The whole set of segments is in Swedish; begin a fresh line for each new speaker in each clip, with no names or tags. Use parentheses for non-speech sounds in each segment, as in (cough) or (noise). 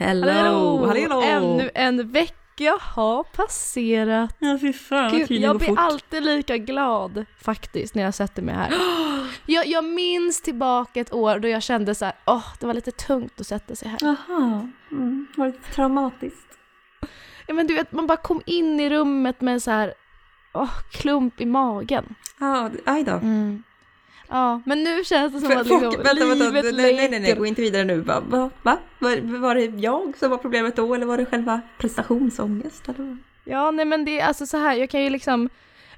Hello! Hallå!
Ännu en vecka har passerat.
Ja fy fan
Gud, jag blir
fort.
alltid lika glad faktiskt när jag sätter mig här. (gasps) Jag, jag minns tillbaka ett år då jag kände så här, åh, det var lite tungt att sätta sig här.
Jaha, mm, var det traumatiskt?
Ja, men du vet, man bara kom in i rummet med så här, åh, klump i magen.
Ja, aj då.
Mm. Ja, men nu känns det som
För-
att
folk-
liksom,
vänta, vänta,
livet
nej, nej, nej, nej, gå inte vidare nu. Va? Va? Va? Var, var det jag som var problemet då eller var det själva prestationsångest? Eller?
Ja, nej men det är alltså så här, jag kan ju liksom,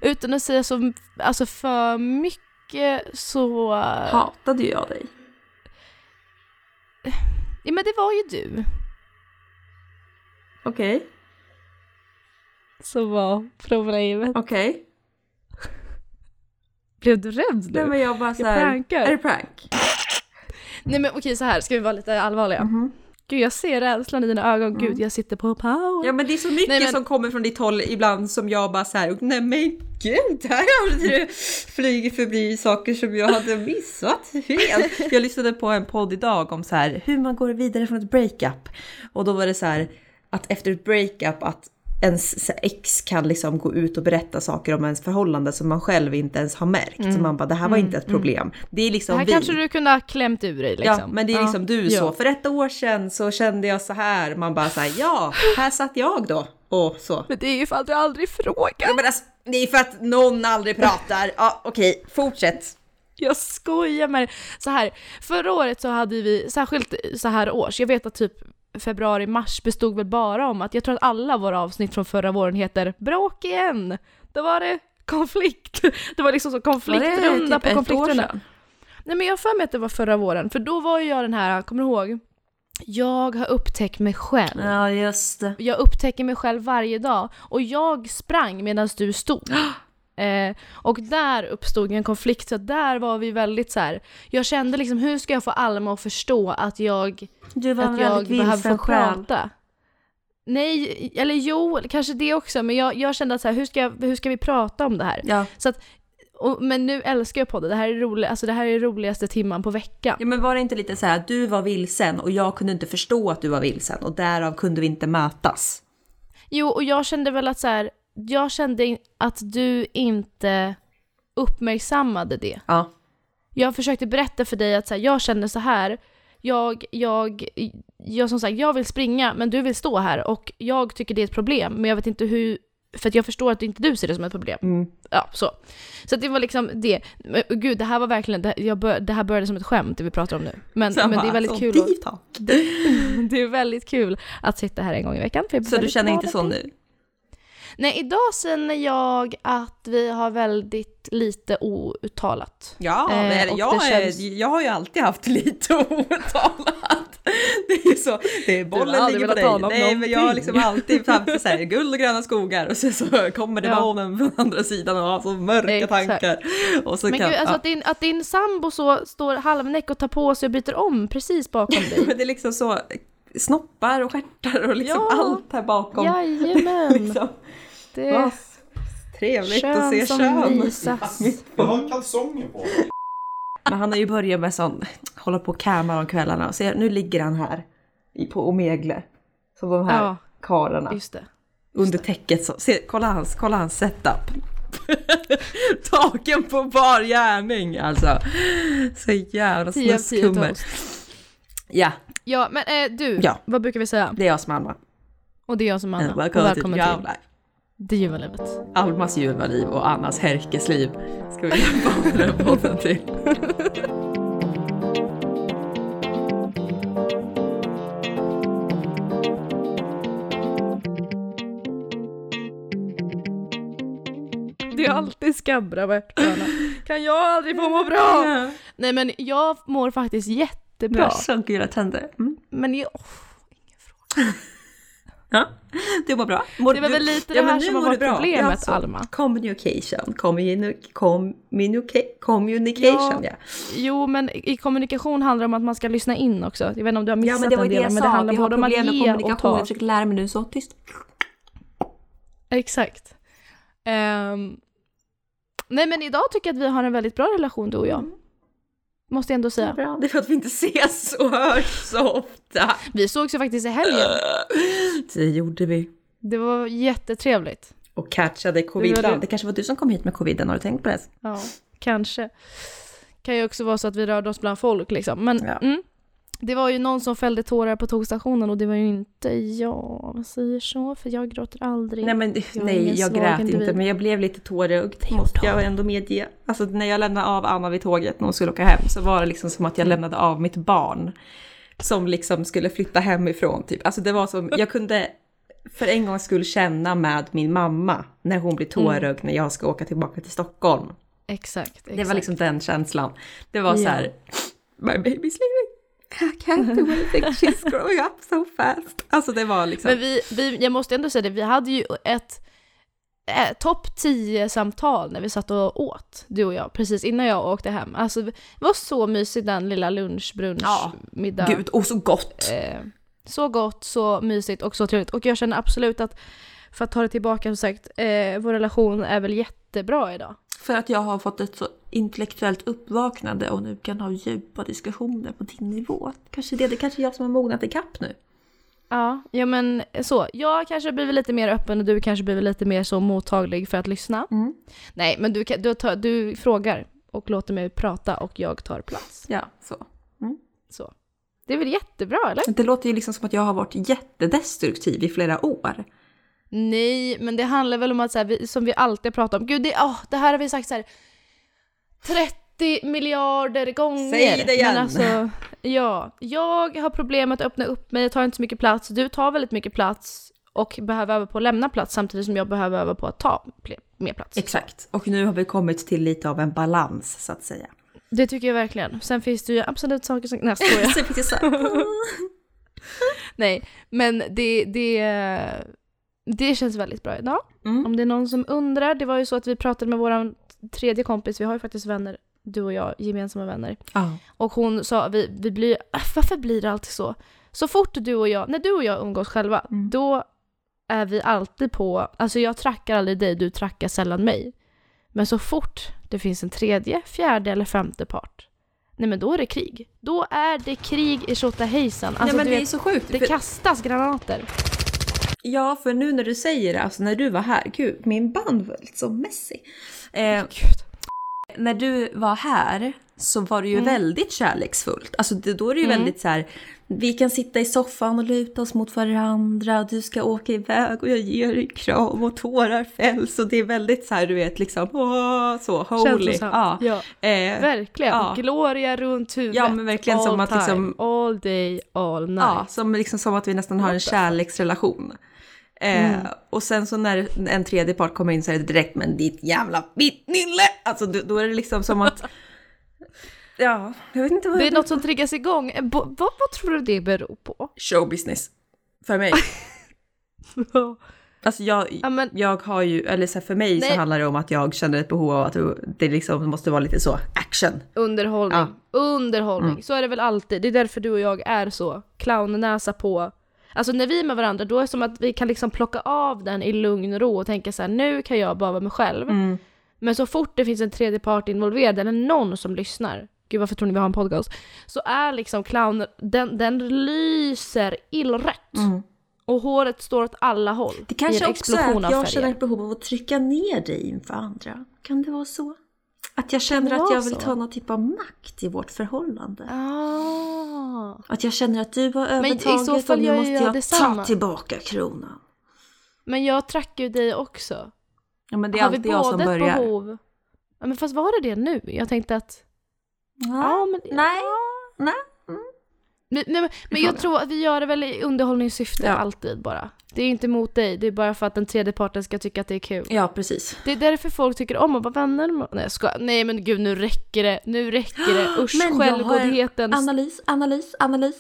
utan att säga så, alltså för mycket så...
Hatade ju jag dig?
Ja men det var ju du
Okej,
som var problemet.
okej.
Blev du rädd
Nej
nu?
men jag bara såhär, är det prank?
Nej men okej så här, ska vi vara lite allvarliga?
Mhm.
Gud jag ser rädslan i dina ögon, gud jag sitter på power.
Ja men det är så mycket
Nej, men-
som kommer från ditt håll ibland som jag bara såhär, nej men gud, här har du flugit förbi saker som jag hade missat helt. Jag lyssnade på en podd idag om så här hur man går vidare från ett breakup. Och då var det så här att efter ett breakup att ens ex kan liksom gå ut och berätta saker om ens förhållande som man själv inte ens har märkt. Så man bara, det här var inte ett problem. Det är
det
liksom
här
vi.
kanske du kunde ha klämt ur dig liksom.
Ja, men det är liksom du
Ja.
så. För ett år sedan så kände jag så här. Man bara så här, ja, här satt jag då. Och så.
Men det är ju för att du aldrig frågar.
Ja, men alltså, det är för att någon aldrig pratar. Ja, okej, fortsätt.
Jag skojar med dig. Så här, förra året så hade vi, särskilt så här års, jag vet att typ februari, mars bestod väl bara om att jag tror att alla våra avsnitt från förra våren heter bråk igen. Då var det konflikt. (laughs) Det var liksom så konfliktrunda på konfliktrunda. Nej men jag har för mig att det var förra våren, för då var ju jag den här, kommer du ihåg? Jag har upptäckt mig själv.
Ja, just det.
Jag upptäcker mig själv varje dag och jag sprang medan du stod. (gasps) Eh, och där uppstod en konflikt, så där var vi väldigt så här. jag kände liksom hur ska jag få Alma att förstå att jag,
Du var
att jag behöver få prata? Nej, eller jo, kanske det också, men jag, jag kände att så här, hur, ska jag, hur ska vi prata om det här?
Ja.
Så att, och, men nu älskar jag podden, det här är roligt, alltså det här är roligaste timman på veckan.
ja, men var det inte lite så här att du var vilsen och jag kunde inte förstå att du var vilsen och därav kunde vi inte mötas?
Jo, och jag kände väl att så här, jag kände att du inte uppmärksammade det.
Ja.
Jag försökte berätta för dig att så här, jag känner så här, jag, jag, jag som sagt, jag vill springa men du vill stå här och jag tycker det är ett problem men jag vet inte hur, för att jag förstår att inte du ser det som ett problem.
Mm.
Ja, så. Så det var liksom det. Men, gud, det här var verkligen, det, jag bör, det här började som ett skämt det vi pratar om nu. Men, men det är väldigt kul. Att-
talk. (laughs)
Det är väldigt kul att sitta här en gång i veckan.
Så du känner inte så
det-
nu?
Nej, idag känner jag att vi har väldigt lite outtalat.
Ja,
Eh,
jag,
känns-
jag har ju alltid haft lite (laughs) outtalat. Det är ju så, det är bollen ligger på dig.
tala om
Nej, men jag har
någonting.
liksom alltid haft så här, (laughs) guld och gröna skogar och sen så kommer det
Ja.
från andra sidan och har så mörka
Exakt.
tankar. Och så
Men
kan,
gud, alltså
ja.
att, din, att din sambo så står halvnäck och tar på sig och byter om precis bakom dig. (laughs)
Men det är liksom så snoppar och stjärtar och liksom
Ja.
allt här bakom.
Jajamän!
Liksom.
Det är
trevligt att se
kön som
kön.
visas.
Jag (laughs) har kalsonger på.
Men han har ju börjat med sån, hålla på och cammar om kvällarna och se, nu ligger han här på Omegle. Som de här
Ja.
karlarna.
Just det.
under täcket. Så, se, kolla, hans, kolla hans setup. (laughs) Taken på bar gärning alltså. Så jävla
10 av 10
snuskummer. Ja,
Ja, men eh, du,
Ja.
vad brukar vi säga?
det är jag som är Alma.
Och det är jag som är Anna. Och
Välkommen,
välkommen
till.
Det ljuva livet.
Almas ljuva liv och Annas härkesliv. Ska vi (laughs) döpa den här podden till.
Det är alltid skabbra Anna. Kan jag aldrig få må bra? Nej men jag mår faktiskt
Du
jättebra.
har så gula tänder. Mm.
Men jag,
Ja, (laughs) det var bra. Mår
det var
du-
väl lite
Ja,
det här som har varit
bra.
problemet
Ja, så.
Alma.
Communication. Communi- communica- communication, ja.
Jo men i kommunikation handlar det om att man ska lyssna in också. Jag vet inte om du har
Ja,
missat
men det var
den delen
jag
men det handlar både om att ge och
kommunikation. Jag
ta.
försöker lära mig nu så tyst.
Exakt. Ehm, nej men idag tycker jag att vi har en väldigt bra relation du och jag. Måste jag ändå säga.
Bra. Det är för att vi inte ses och hörs så ofta.
Vi sågs ju faktiskt i helgen.
Det gjorde vi.
Det var jättetrevligt.
Och catchade
Det
covid.
var det.
Det kanske var du som kom hit med coviden, har du tänkt på det?
Ja, kanske. Kan ju också vara så att vi rörde oss bland folk liksom. Men
Ja.
mm, det var ju någon som fällde tårar på tågstationen och det var ju inte jag, om man säger så, för jag gråter aldrig.
Nej, men,
är
nej jag grät
individ.
inte, men jag blev lite tårögd, måste jag ändå medge. Alltså när jag lämnade av Anna vid tåget när hon skulle åka hem så var det liksom som att jag lämnade av mitt barn. Som liksom skulle flytta hemifrån typ. Alltså det var som, jag kunde för en gångs skull känna med min mamma när hon blir tårögd när jag ska åka tillbaka till Stockholm.
Exakt, exakt.
Det var liksom den känslan. Det var så här, my baby's leaving. I can't anything, she's (laughs) growing up so fast. Alltså det var liksom...
Men vi, vi, jag måste ändå säga det, vi hade ju ett eh, topp 10 samtal när vi satt och åt, du och jag, precis innan jag åkte hem. Alltså det var så mysigt den lilla lunch, brunch,
Ja,
middag.
Gud, och så gott!
Eh, så gott, så mysigt och så trevligt. Och jag känner absolut att, för att ta det tillbaka som sagt, eh, vår relation är väl jättebra idag.
För att jag har fått ett så intellektuellt uppvaknande och nu kan ha djupa diskussioner på din nivå. Kanske det, det kanske är jag som har mognat ikapp nu.
Ja, ja men så. Jag kanske blivit lite mer öppen och du kanske blivit lite mer så mottaglig för att lyssna.
Mm.
Nej, men du, du, tar, du frågar och låter mig prata och jag tar plats.
Ja, så.
Så. Det är väl jättebra, eller?
Det låter ju liksom som att jag har varit jättedestruktiv i flera år.
Nej, men det handlar väl om att så här, vi, som vi alltid pratar om, gud det, åh, det här har vi sagt så här 30 miljarder gånger.
Säg det igen.
Men alltså, ja, jag har problem med att öppna upp mig, jag tar inte så mycket plats, du tar väldigt mycket plats och behöver öva på att lämna plats samtidigt som jag behöver öva på att ta mer plats.
Exakt. Och nu har vi kommit till lite av en balans så att säga.
Det tycker jag verkligen. Sen finns det ju absolut saker som... Nej, jag skojar. (laughs) (laughs) Nej, men det, det, det känns väldigt bra idag.
mm.
Om det är någon som undrar, det var ju så att vi pratade med vår tredje kompis, vi har ju faktiskt vänner, du och jag, gemensamma vänner.
Ja.
Och hon sa, vi, vi blir, äh, varför blir det alltid så? Så fort du och jag, när du och jag umgås själva,
Mm.
då är vi alltid på, alltså jag trackar aldrig dig, du trackar sällan mig. Men så fort det finns en tredje, fjärde eller femte part, nej men då är det krig. Då är det krig i Tjotahejsan. Alltså
Nej men det är
vet,
så sjukt.
det
för-
kastas granater.
Ja, för nu när du säger det, alltså när du var här, gud min band var lite så messy. Eh, när du var här så var det ju
Mm.
väldigt kärleksfullt. Alltså det, då är det ju
Mm.
väldigt så här, vi kan sitta i soffan och luta oss mot varandra, du ska åka iväg och jag ger dig kram och tårar fälls och det är väldigt så här, du vet liksom, åh, så holy. Ja.
Ja.
Eh,
Verkligen.
Ja.
Gloria runt huvudet.
Ja, men verkligen
all
som att
time,
liksom-
All day, all night.
Ja, som, liksom, som att vi nästan har en
What
Eh,
Mm.
Och sen så när en tredje part kommer in så är det direkt men ditt jävla vittnille! Alltså då, då är det liksom som att... (laughs) Ja, jag vet inte vad
Det är något som triggas igång. Eh, bo- Vad, vad tror du det beror på?
Showbusiness. För mig. (laughs) Alltså jag,
ja, men,
jag har ju, eller så här, för mig så
Nej.
handlar det om att jag känner ett behov av att det liksom måste vara lite så action.
underhållning.
Ja.
Underhållning.
Mm.
Så är det väl alltid. Det är därför du och jag är så clownnäsa på. Alltså när vi är med varandra då är det som att vi kan liksom plocka av den i lugn och ro och tänka så här: nu kan jag bara vara mig själv.
Mm.
Men så fort det finns en tredje part involverad eller någon som lyssnar, gud varför tror ni vi har en podcast? Så är liksom clown, den, den lyser illrött.
Mm.
Och håret står åt alla håll.
Det kanske också är att jag känner ett behov av att trycka ner dig inför andra. Kan det vara så? Att jag känner att jag vill
så?
ta någon typ av makt i vårt förhållande.
Ah.
Att jag känner att du har
i
övertaget
så fall
och nu måste
jag
jag ta tillbaka kronan.
Men jag trackar ju dig också.
Ja men det är
har vi
alltid jag som börjar.
behov? Ja, men fast var det det nu? Jag tänkte att... Ja, men,
Nej. Nej.
Men, men, men jag tror att vi gör det väl i underhållningssyfte
Ja.
alltid bara. Det är inte mot dig, det är bara för att den tredje parten ska tycka att det är kul.
Ja precis.
Det är därför folk tycker om att vara vänner med... Nej, ska... Nej men gud nu räcker det, nu räcker det. Usch,
Men jag har
självgodheten.
Analys, analys, analys.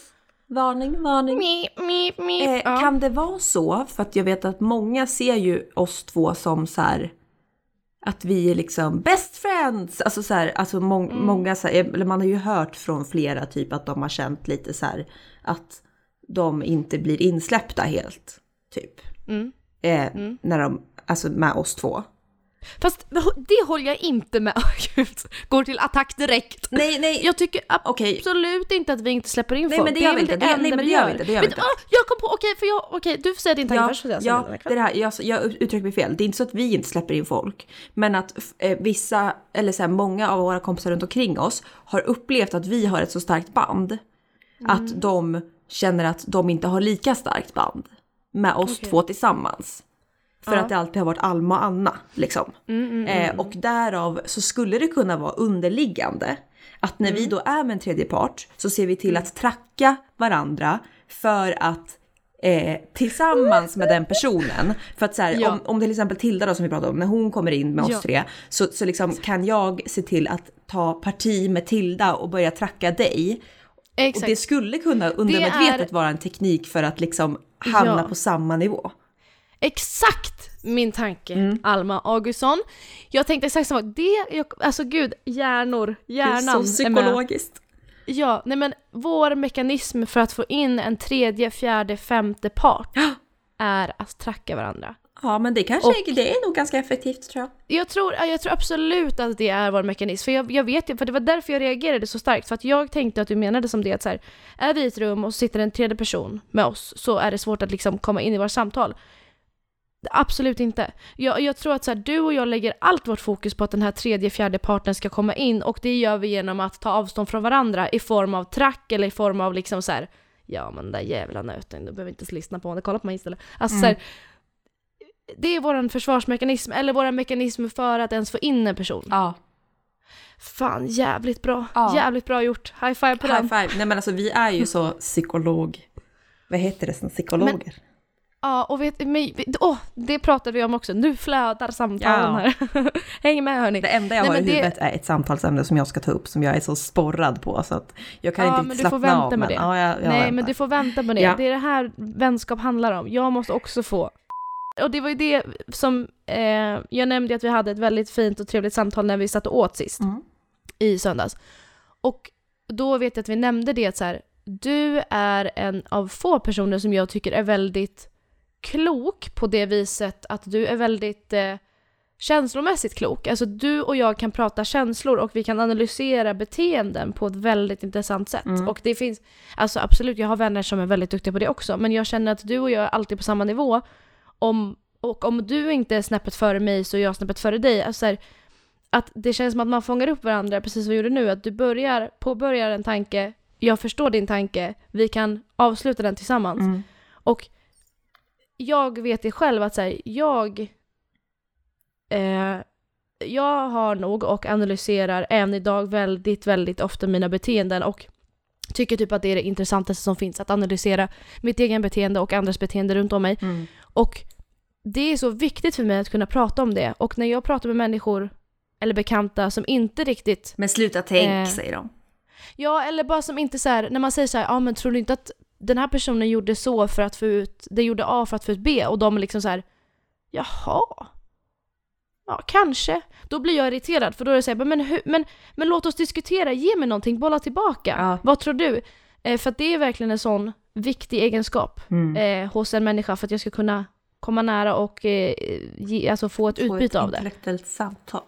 Varning, varning.
Mi, mi, mi.
Eh,
ja.
Kan det vara så, för att jag vet att många ser ju oss två som så här att vi är liksom best friends. Alltså så här, alltså må-
Mm.
många så här, eller man har ju hört från flera typ att de har känt lite så här att de inte blir insläppta helt. Typ.
Mm.
Eh,
Mm.
När de, alltså med oss två.
Fast det håller jag inte med (laughs) Gud, Går till attack direkt.
Nej, nej.
Jag tycker absolut inte att vi inte släpper in
Nej,
folk.
men det gör
är väl.
Det-
enda
nej, men det gör vi inte. Det gör vi inte.
ah, jag kom på, okej, för jag, okej, du får säga din tanke
Ja,
först.
ja det, är det, här, jag, jag uttryckte mig fel. Det är inte så att vi inte släpper in folk. Men att eh, vissa, eller så här, många av våra kompisar runt omkring oss har upplevt att vi har ett så starkt band.
Mm.
Att de känner att de inte har lika starkt band med oss
Okej.
två tillsammans. För
Ja.
att det alltid har varit Alma och Anna liksom.
Mm, mm,
Eh,
mm.
och därav så skulle det kunna vara underliggande. Att när
Mm.
vi då är med en tredje part så ser vi till att tracka varandra för att eh, tillsammans med den personen. För att så här,
Ja.
om, om till exempel Tilda då som vi pratade om, när hon kommer in med oss
Ja.
tre så, så liksom kan jag se till att ta parti med Tilda och börja tracka dig. Och
Exakt.
det skulle kunna undermedvetet vara en teknik för att liksom hamna
Ja.
på samma nivå.
Exakt min tanke,
Mm.
Alma Augustsson. Jag tänkte exakt samma det, jag, alltså gud, hjärnor, hjärnan
så
är med.
psykologiskt.
Ja, nej men vår mekanism för att få in en tredje, fjärde, femte part är att tracka varandra.
Ja men det kanske
Och-
är, det är nog ganska effektivt tror jag.
Jag tror, ja, jag tror absolut att det är vår mekanism, för jag, jag vet ju, för det var därför jag reagerade så starkt, för att jag tänkte att du menade som det att så här, är vi i ett rum och så sitter en tredje person med oss så är det svårt att liksom komma in i våra samtal. Absolut inte. Jag, jag tror att så här, du och jag lägger allt vårt fokus på att den här tredje, fjärde parten ska komma in och det gör vi genom att ta avstånd från varandra i form av track eller i form av liksom så här, ja men den där jävla nöten, du behöver inte ens lyssna på honom, kolla på mig istället. Alltså så här, det är vår försvarsmekanism, eller vår mekanism för att ens få in en person.
Ja.
Fan, jävligt bra.
Ja.
Jävligt bra gjort. High five på
High
den.
five. Nej men alltså vi är ju så psykolog... Vad heter det? som Psykologer?
Ja, och vet, men, åh, det pratade vi om också. Nu flödar samtalen här. (laughs) Häng med hörni.
Det enda jag
Nej,
har i
det-
huvudet är ett samtalsämne som jag ska ta upp som jag är så sporrad på så att jag kan
Ja,
inte
men
riktigt
du får
slappna
vänta
av.
med det.
Ja, jag, jag
Nej,
väntar.
men du får vänta på det.
Ja.
Det är det här vänskap handlar om. Jag måste också få. Och det var ju det som, eh, jag nämnde att vi hade ett väldigt fint och trevligt samtal när vi satt och åt sist.
Mm.
i söndags. Och då vet jag att vi nämnde det att så här, du är en av få personer som jag tycker är väldigt klok på det viset att du är väldigt eh, känslomässigt klok. Alltså du och jag kan prata känslor och vi kan analysera beteenden på ett väldigt intressant sätt.
Mm.
Och det finns, alltså absolut, jag har vänner som är väldigt duktiga på det också, men jag känner att du och jag är alltid på samma nivå. Om, och om du inte är snäppet före mig så är jag snäppet före dig. Alltså så här, att det känns som att man fångar upp varandra precis som vi gjorde nu. Att du börjar, påbörjar en tanke, jag förstår din tanke, vi kan avsluta den tillsammans.
Mm.
Och jag vet det själv att så här, jag eh, jag har nog och analyserar än idag väldigt, väldigt ofta mina beteenden och tycker typ att det är det intressantaste som finns, att analysera mitt egen beteende och andras beteende runt om mig.
Mm.
Och det är så viktigt för mig att kunna prata om det. Och när jag pratar med människor eller bekanta som inte riktigt,
Men sluta tänk
Eh.
säger de.
ja eller bara som inte så här, när man säger så här, ja men tror du inte att den här personen gjorde så för att få ut, det gjorde A för att få ut B och de är liksom så här, jaha. Ja, kanske. Då blir jag irriterad för då är det så här, men, hur, men, men låt oss diskutera, ge mig någonting, bolla tillbaka.
Ja.
Vad tror du? Eh, för att det är verkligen en sån viktig egenskap
Mm.
eh, hos en människa för att jag ska kunna komma nära och eh, ge, alltså få ett
Få
utbyte
ett
av det.
intellektuellt samtal.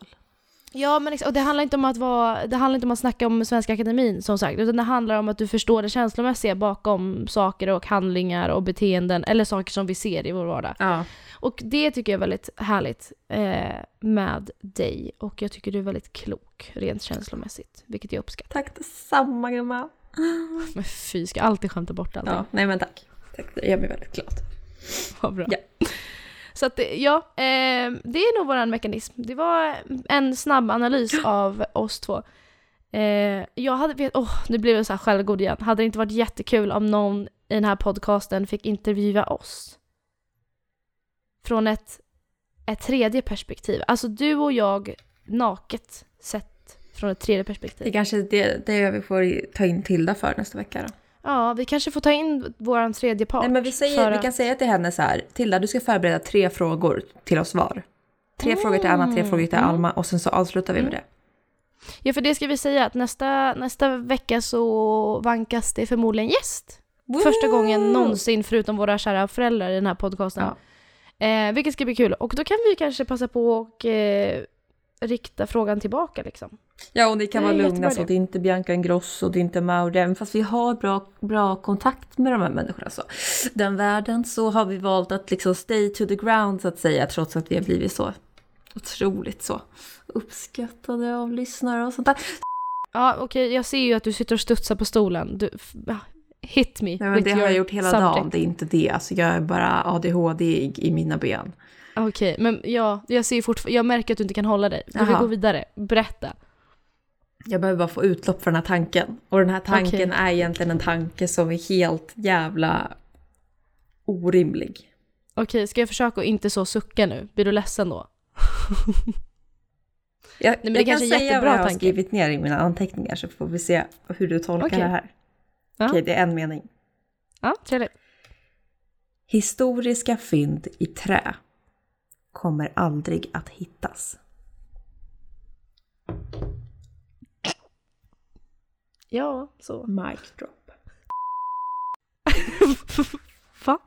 Ja, men och det handlar inte om att vara, det handlar inte om att snacka om Svenska Akademin som sagt, utan det handlar om att du förstår det känslomässiga bakom saker och handlingar och beteenden, eller saker som vi ser i vår vardag.
Ja.
Och det tycker jag är väldigt härligt eh, med dig, och jag tycker du är väldigt klok rent känslomässigt, vilket jag uppskattar.
Tack detsamma gumman. (laughs)
Men fy, ska alltid skämta bort allting.
Ja, nej men tack. tack. Det gör mig väldigt glad.
Vad bra.
Ja.
Så att det- ja, eh, det är nog våran mekanism. Det var en snabb analys av oss två. Eh, jag hade, vet, åh, nu blev jag så här självgod igen. Hade det inte varit jättekul om någon i den här podcasten fick intervjua oss? Från ett, ett tredje perspektiv. Alltså du och jag naket sett från ett tredje
Det
perspektiv.
är kanske det, det vi får ta in Tilda för nästa vecka då.
Ja, vi kanske får ta in våran tredje part.
Nej men vi, säger, vi kan
att-
säga till henne så här. Tilda du ska förbereda tre frågor till oss var. Tre
Mm.
frågor till Anna, tre frågor till
Mm.
Alma och sen så avslutar vi med det.
Ja, för det ska vi säga att nästa, nästa vecka så vankas det förmodligen gäst. Första gången någonsin, förutom våra kära föräldrar i den här podcasten.
Ja.
Eh, vilket ska bli kul. Och då kan vi kanske passa på och eh, rikta frågan tillbaka liksom.
Ja, och ni kan vara lugna så
det.
det är inte Bianca Ingrosso, det är inte Mauri, även fast vi har bra, bra kontakt med de här människorna. Så. Den världen så har vi valt att liksom stay to the ground så att säga, trots att vi har blivit så otroligt så uppskattade av lyssnare och sånt där.
Ja, okej, jag ser ju att du sitter och studsar på stolen. Du, hit me
Nej, men det har jag gjort hela
subject.
dagen, det är inte det. Alltså, jag är bara ADHD i mina ben.
Okej, men ja, jag ser fortfarande, jag märker att du inte kan hålla dig. Du vill gå vidare. Berätta.
Jag behöver bara få utlopp för den här tanken. Och den här tanken
Okej.
är egentligen en tanke som är helt jävla orimlig.
Okej, ska jag försöka att inte så sucka nu? Blir du ledsen då? (laughs)
Jag,
men det
jag kan säga vad jag har
tanke.
skrivit ner i mina anteckningar så får vi se hur du tolkar
Okej.
det här. Okej, det är en mening.
Ja, trevligt.
Historiska fynd i trä kommer aldrig att hittas.
Ja, så.
Mic drop. (laughs)
Va?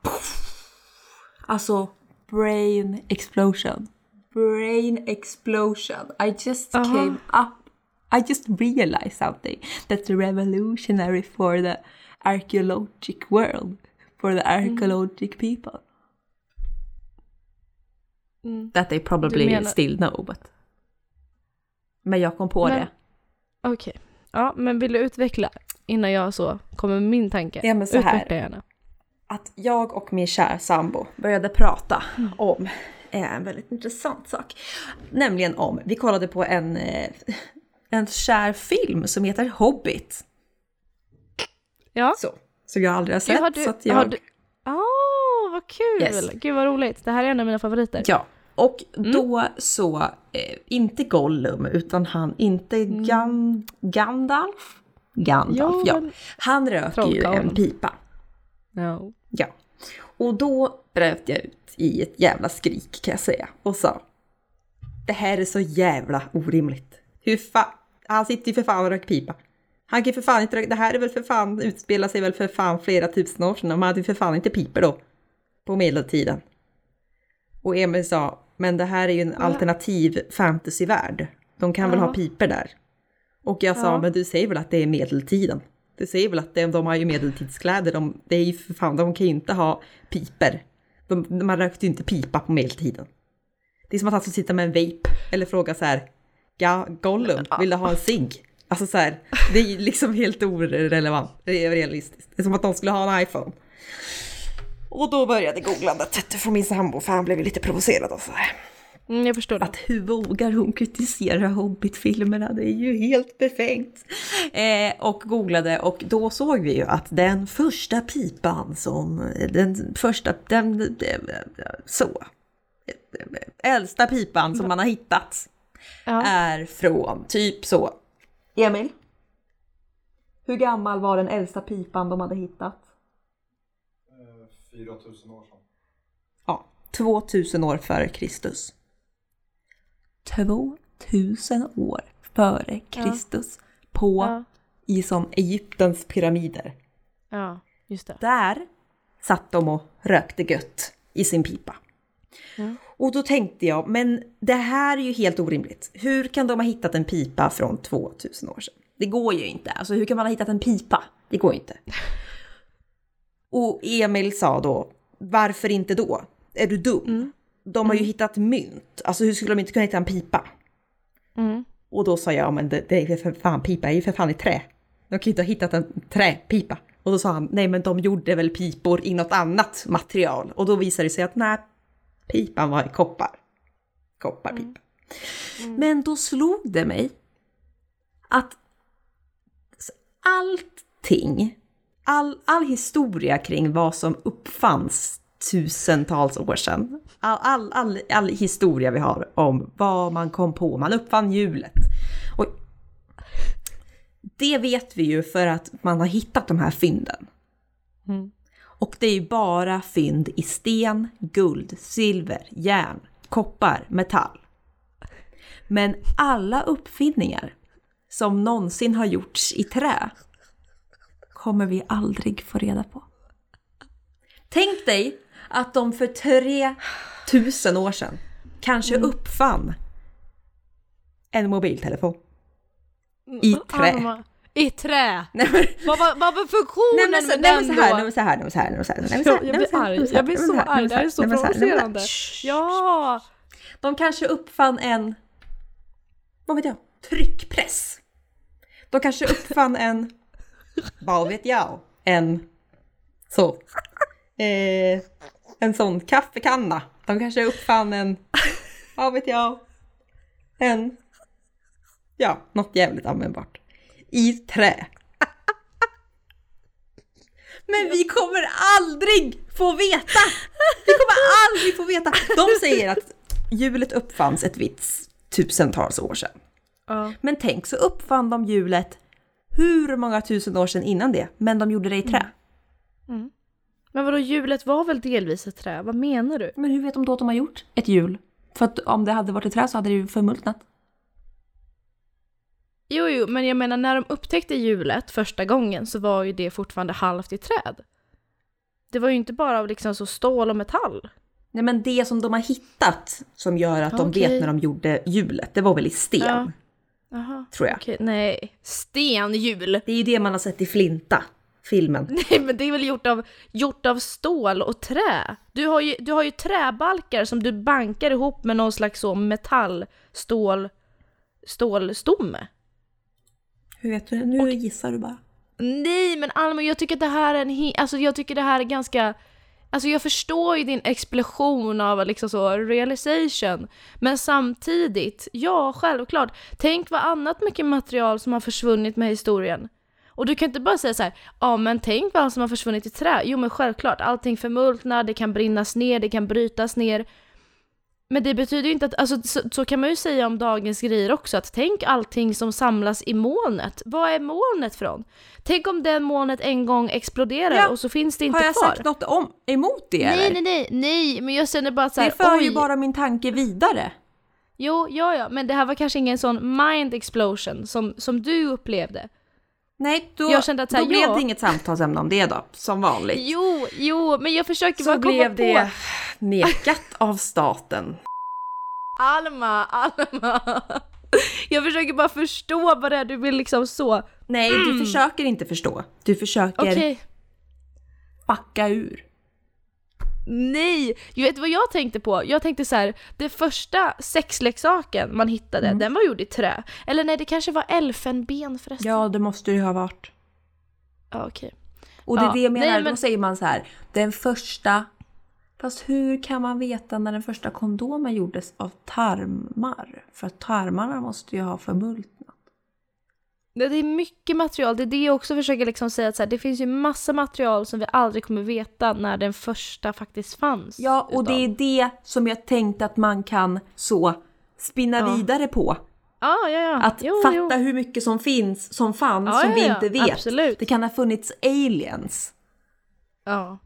Alltså, brain explosion. Brain explosion. I just
Aha.
came up. I just realized something. That's revolutionary for the archaeologic world. For the archaeologic people.
Mm.
That they probably
menar-
still know, but... Men jag kom på
Men-
det.
Okej. Ja, men vill du utveckla innan jag så kommer min tanke?
Ja, men så här.
Utveckla gärna.
att jag och min kära sambo började prata om eh, en väldigt intressant sak. Nämligen om, vi kollade på en, eh, en kär film som heter Hobbit.
Ja.
Så, som jag aldrig har sett.
har du,
så att jag,
har du... Åh, vad kul!
Yes.
Gud vad roligt. Det här är en av mina favoriter.
Ja, och
Mm.
då så, eh, inte Gollum, utan han, inte Gan, Gandalf? Gandalf,
Jo,
ja.
Mm.
Han röker ju en pipa.
No.
Ja. Och då bröt jag ut i ett jävla skrik kan jag säga och sa Det här är så jävla orimligt. Hur fan, han sitter ju för fan och röker pipa. Han kan ju för fan inte röka, det här är väl för fan, utspelar sig väl för fan flera tusen år sedan man hade ju för fan inte piper då. På medeltiden. Och Emil sa, men det här är ju en alternativ fantasyvärld. De kan väl
Ja.
ha piper där. Och jag sa,
Ja.
men du säger väl att det är medeltiden? Du säger väl att det, de har ju medeltidskläder, de, det är ju för fan, de kan ju inte ha piper. De, man rökte ju inte pipa på medeltiden. Det är som att han skulle sitta med en vape eller fråga så här, ja, Gollum, vill du ha en cigg? Alltså så här, det är liksom helt orelevant, det är realistiskt. Det är som att de skulle ha en iPhone. Och då började googlandet från min sambo, för han blev lite provocerad och så här.
Mm, jag förstår det.
Att hur vågar hon kritisera Hobbit-filmerna? Det är ju helt befängt. Eh, och googlade och då såg vi ju att den första pipan som, den första, den, så, äldsta pipan som man har hittat
Ja.
är från typ så. Emil? Hur gammal var den äldsta pipan de hade hittat?
4000 år sedan.
Ja, 2000 år före Kristus. 2000 år före Kristus. På,
Ja.
i som Egyptens pyramider.
ja, just det.
Där satt de och rökte gött i sin pipa.
Ja.
Och då tänkte jag, men det här är ju helt orimligt. Hur kan de ha hittat en pipa från 2000 år sedan? Det går ju inte. Alltså hur kan man ha hittat en pipa? Det går ju inte. (laughs) Och Emil sa då, varför inte då? Är du dum? De har ju hittat mynt. Alltså hur skulle de inte kunna hitta en pipa?
Mm.
Och då sa jag, men det, det är för fan, pipa är ju för fan i trä. De kan ju inte ha hittat en träpipa. Och då sa han, nej men de gjorde väl pipor i något annat material. Och då visade det sig att nej, pipan var i koppar. Kopparpipa. Men då slog det mig att allting, all, all historia kring vad som uppfanns tusentals år sedan, all, all, all, all historia vi har om vad man kom på, man uppfann hjulet. Och det vet vi ju för att man har hittat de här fynden.
Mm.
Och det är ju bara fynd i sten, guld, silver, järn, koppar, metall. Men alla uppfinningar som någonsin har gjorts i trä kommer vi aldrig få reda på. Tänk dig att de för tusen år sedan kanske
Mm.
uppfann en mobiltelefon. I trä.
Alma. I trä!
Nej men,
Vad var, vad var funktionen
nej, men, så,
med
nej, men så här,
då?
nej men så här, nej men så här, nej men så här, nej så här,
Jag
nej
blir
så här, nej men
arg.
så här,
Jag blir
nej men
så
här, nej men
arg. Det här är så provocerande.
Shh.
Ja!
De kanske uppfann en, vad vet jag, tryckpress. De kanske uppfann en, vad vet jag, en så, eh, en sån kaffekanna. De kanske uppfann en, vad vet jag, en, ja, något jävligt användbart. I trä. Men vi kommer aldrig få veta! Vi kommer aldrig få veta! De säger att hjulet uppfanns ett vitt tusentals år sedan.
ja.
Men tänk så uppfann de hjulet hur många tusen år sedan innan det, men de gjorde det i trä.
Men vadå, hjulet var väl delvis ett trä? Vad menar du?
Men hur vet de då att de har gjort ett hjul? För att om det hade varit ett trä så hade det ju förmultnat.
Jo, jo, men jag menar när de upptäckte hjulet första gången så var ju det fortfarande halvt i träd. Det var ju inte bara av liksom så stål och metall.
Nej men det som de har hittat som gör att de
Okej.
vet när de gjorde hjulet, det var väl i sten,
Ja. Jaha.
tror jag.
Okej, nej. Stenhjul!
Det är ju det man har sett i Flinta, filmen. (laughs)
Nej men det är väl gjort av, gjort av stål och trä? Du har, ju, du har ju träbalkar som du bankar ihop med någon slags så metall, stål, stålstomme.
Hur vet du? Nu gissar du bara.
Nej men Alma, jag tycker att det här är en alltså jag tycker det här är ganska Alltså jag förstår ju din explosion av liksom så realization. Men samtidigt, ja självklart. Tänk vad annat mycket material som har försvunnit med historien. Och du kan inte bara säga så här, ja men tänk vad som har försvunnit i trä. Jo men självklart, allting förmultnar, det kan brinnas ner, det kan brytas ner men det betyder ju inte att, alltså så, så kan man ju säga om dagens grejer också, att tänk allting som samlas i molnet. Vad är molnet från? Tänk om det molnet en gång exploderar
Ja.
och så finns det inte
Har jag
kvar.
sagt något om, emot det
nej,
eller?
nej, nej, nej, men jag känner bara så här,
Det för
oj.
ju bara min tanke vidare.
Jo, ja, ja, men det här var kanske ingen sån mind explosion som, som du upplevde.
Nej, då,
Jag kände att så här,
då blev
ja.
det inget samtalsämne om det då, som vanligt.
Jo, jo, men jag försöker
Så
bara komma
blev
på.
det nekat av staten.
Alma, Alma. Jag försöker bara förstå vad det är du vill liksom så.
Nej, du försöker inte förstå. Du försöker.
Okej.
backa ur.
Nej! Jag vet vad jag tänkte på? Jag tänkte så här, det första sexleksaken man hittade,
Mm.
den var gjord i trä. Eller nej, det kanske var elfenben förresten.
Ja, det måste det ju ha varit.
Ja, okej.
Och det är
Ja,
det jag menar,
nej, men-
då säger man så här, den första... Fast hur kan man veta när den första kondomen gjordes av tarmar? För tarmarna måste ju ha förmultnat.
Det är mycket material, det är det jag också försöker liksom säga att så här, det finns ju massa material som vi aldrig kommer veta när den första faktiskt fanns.
Ja, och det är det som jag tänkte att man kan så spinna
Ja.
vidare på.
Ja, ja, ja.
Att
Jo,
fatta
jo.
hur mycket som finns, som fanns,
Ja,
som vi inte vet.
absolut.
Det kan ha funnits aliens.
Ja.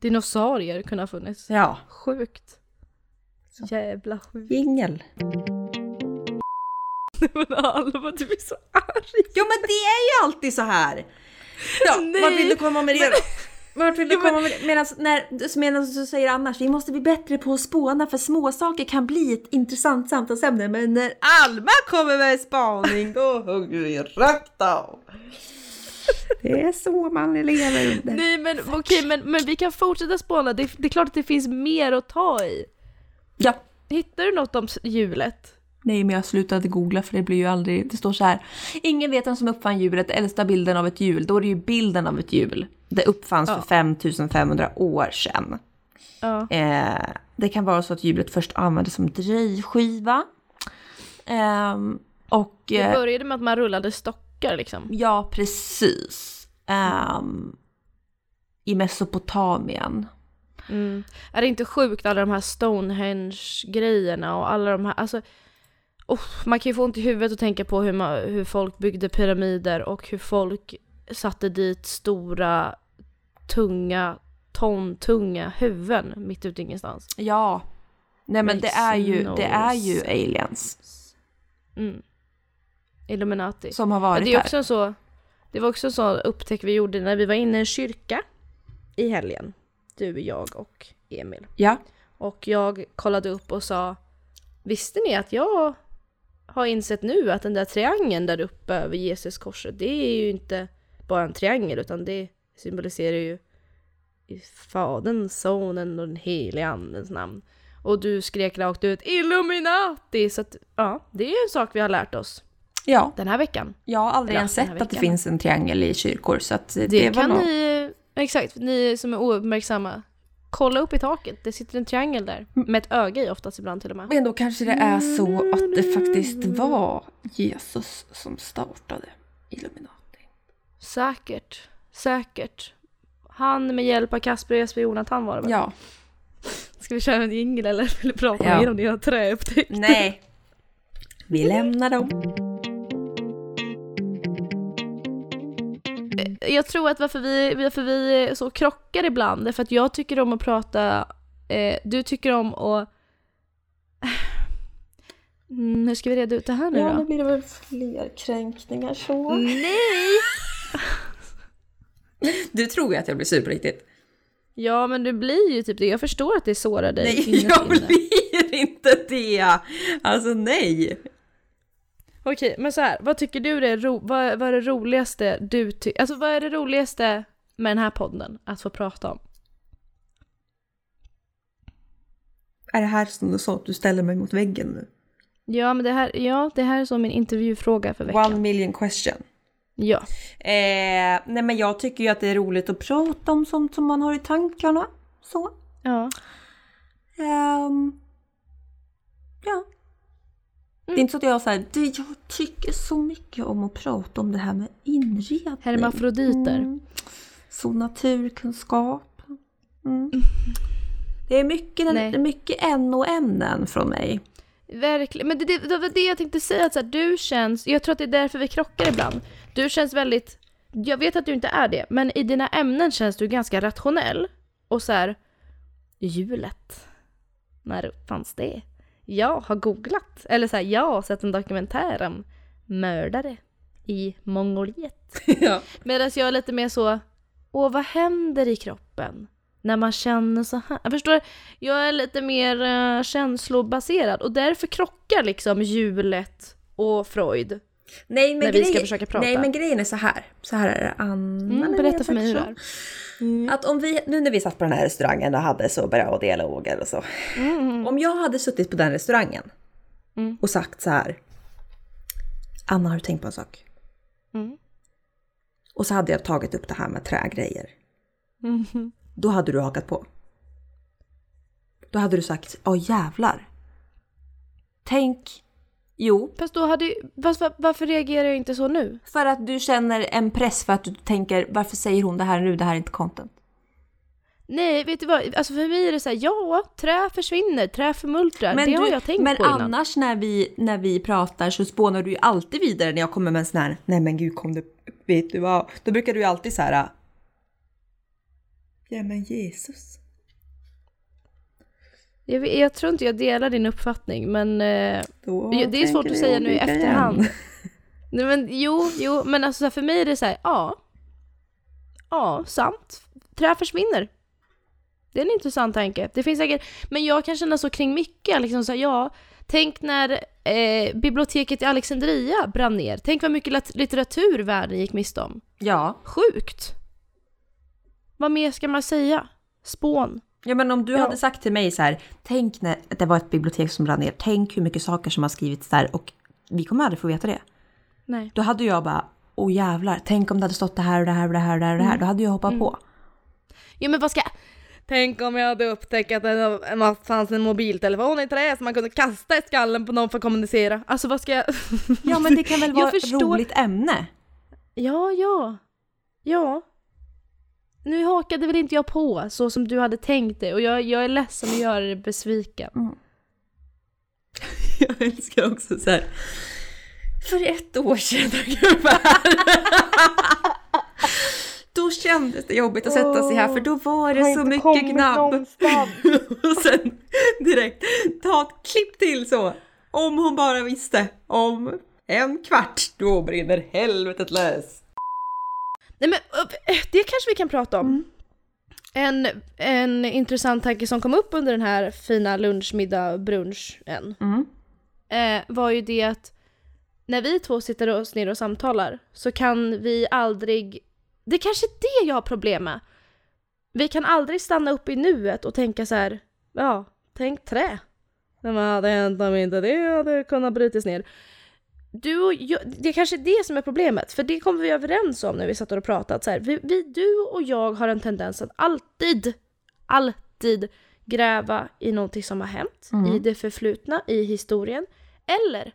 Dinosaurier kunde ha funnits.
Ja.
Sjukt. Jävla sjukt.
Jingel.
Men Alma, du är så arg.
Jo men det är ju alltid så här! Ja,
Nej,
vart vill du komma med det? Vart vill du
Ja,
komma med det? Medan, när, medan du säger annars, vi måste bli bättre på att spåna för småsaker kan bli ett intressant samtalsämne. Men när Alma kommer med spaning då hugger vi rakt av. Det är så man lever under.
Nej men okej, men, men vi kan fortsätta spåna. Det, det är klart att det finns mer att ta i.
Ja.
Hittar du något om hjulet?
Nej men jag slutade googla för det blir ju aldrig, det står så här. Ingen vet vem som uppfann hjulet, äldsta bilden av ett hjul. Då är det ju bilden av ett hjul. Det uppfanns
Ja.
för 5500 år sedan.
Ja.
Eh, det kan vara så att hjulet först användes som drejskiva. Ehm, och
Det
eh,
började med att man rullade stockar liksom.
ja, precis. Ehm, I Mesopotamien.
Mm. Är det inte sjukt alla de här Stonehenge-grejerna och alla de här, alltså oh, man kan ju få ont i huvudet och tänka på hur, man, hur folk byggde pyramider och hur folk satte dit stora, tunga, tontunga huvuden mitt ute ingenstans.
Ja. Nej men det är ju,
no
det är ju aliens
Mm. Illuminati.
som har
Men
varit
det är
här.
också så, det var också en sån upptäck vi gjorde när vi var inne i en kyrka i helgen. Du, jag och Emil.
Ja.
Och jag kollade upp och sa Visste ni att jag har insett nu att den där triangeln där uppe över Jesuskorset Det är ju inte bara en triangel utan det symboliserar ju i Faderns, Sonen och den helige Andens namn. Och du skrek rakt ut Illuminati! Så att, ja, det är ju en sak vi har lärt oss
Ja,
den här veckan.
jag har aldrig ens sett att det finns en triangel i kyrkor så att det,
Det,
var
kan
nog...
ni, exakt, ni som är ouppmärksamma. Kolla upp i taket, det sitter en triangel där. Med ett öga i oftast ibland till och med.
Men då kanske det är så att det faktiskt var Jesus som startade Illuminati.
Säkert, säkert. Han med hjälp av Kasper, Jesper och Jonathan var det väl?
Ja.
Ska vi köra en jingel eller vill du prata
Ja.
mer om dina träupptäckter?
Nej. Vi lämnar dem.
Jag tror att varför vi, varför vi så krockar ibland är för att jag tycker om att prata, eh, du tycker om att... Mm, hur ska vi reda ut det här nu då?
blir det väl fler kränkningar så.
Nej! (laughs)
Du tror ju att jag blir sur på riktigt.
Ja men du blir ju typ det, jag förstår att det sårar dig
Nej, (laughs) jag blir inte det! Alltså nej!
Okej, men så här, vad tycker du är, ro- vad, vad är det roligaste du tycker, alltså vad är det roligaste med den här podden att få prata om?
Är det här som du sa att du ställer mig mot väggen nu?
Ja men det här, ja det här är som min intervjufråga för veckan.
One million question.
Ja.
Eh, nej men jag tycker ju att det är roligt att prata om sånt som man har i tankarna. Så.
Ja.
Ehm, ja. Det är inte så att jag säger jag tycker så mycket om att prata om det här med inredning.
Hermafroditer.
Mm. Så naturkunskap. Mm. Det är mycket,
Nej.
mycket NO-ämnen från mig.
Verkligen, men det, det, det var det jag tänkte säga, att så här, du känns, jag tror att det är därför vi krockar ibland. Du känns väldigt, jag vet att du inte är det, men i dina ämnen känns du ganska rationell. Och så här, hjulet, när fanns det? Jag har googlat, eller så här, jag har sett en dokumentär om mördare i Mongoliet. (laughs)
ja.
Medan jag är lite mer så, åh vad händer i kroppen? När man känner så här. Jag förstår, jag är lite mer uh, känslobaserad och därför krockar liksom hjulet och Freud.
Nej, men
När vi ska
grejen-
försöka prata.
Nej men grejen är så här. Så här är det Anna.
Mm,
men
berätta för mig hur det är. Mm.
Att om vi, nu när vi satt på den här restaurangen och hade så bra dialoger och så.
Mm.
Om jag hade suttit på den restaurangen
Mm.
och sagt så här. Anna har du tänkt på en sak?
Mm.
Och så hade jag tagit upp det här med trägrejer.
Mm.
Då hade du hakat på. Då hade du sagt, åh jävlar. Tänk, jo,
Fast då hade ju, fast var, varför reagerar jag inte så nu?
för att du känner en press för att du tänker, varför säger hon det här nu, det här är inte content.
Nej, vet du vad? Alltså för mig är det så här, ja, trä försvinner, trä förmultrar. det har
du-
jag tänkt
men
på innan.
annars när vi, när vi pratar så spånar du ju alltid vidare när jag kommer med en sån här, nej men gud kom det, vet du vad? Då brukar du ju alltid så här, ja men Jesus.
Jag, jag tror inte jag delar din uppfattning, men eh,
Då
det är svårt att säga nu i
igen.
efterhand. (laughs) Nej men jo, jo, men alltså för mig är det så här, ja. Ja, sant. Trä försvinner. Det är en intressant tanke. Det finns säkert, men jag kan känna så kring mycket, liksom så här, ja. Tänk när eh, biblioteket i Alexandria brann ner. Tänk vad mycket litteratur världen gick miste om.
Ja.
Sjukt! Vad mer ska man säga? Spån.
Ja men om du
Ja.
hade sagt till mig så här, tänk när det var ett bibliotek som brann ner, tänk hur mycket saker som har skrivits där och vi kommer aldrig få veta det.
Nej.
Då hade jag bara, åh jävlar, tänk om det hade stått det här och det här och det här och det här, och det här. då hade jag hoppat på.
Jo men vad ska Tänk om jag hade upptäckt att det fanns en mobiltelefon i trä som man kunde kasta i skallen på någon för att kommunicera. Alltså vad ska jag...
Ja men det kan väl (laughs)
Jag
vara ett
förstår.
roligt ämne?
Ja, ja. Ja. Nu hakade väl inte jag på så som du hade tänkt dig och jag, jag är ledsen att göra dig besviken. (laughs)
Jag älskar också så här. För ett år sedan (laughs) ungefär. Då kändes det jobbigt att sätta sig här för då var det så mycket gnabb. (laughs) Och sen direkt ta ett klipp till så. Om hon bara visste. Om en kvart, då brinner helvetet lös.
Nej men ö, det kanske vi kan prata om. En, en intressant tanke som kom upp under den här fina lunch, middag, brunchen
Mm.
eh, var ju det att när vi två sitter oss ner och samtalar så kan vi aldrig, det är kanske det jag har problem med. Vi kan aldrig stanna upp i nuet och tänka så här, ja, tänk trä. Men vad hade hänt om inte det hade kunnat brytas ner? Du och jag, det är kanske det som är problemet, för det kom vi överens om när vi satt och pratade. Så här, vi, vi, du och jag har en tendens att alltid, alltid gräva i någonting som har hänt, i det förflutna, i historien. Eller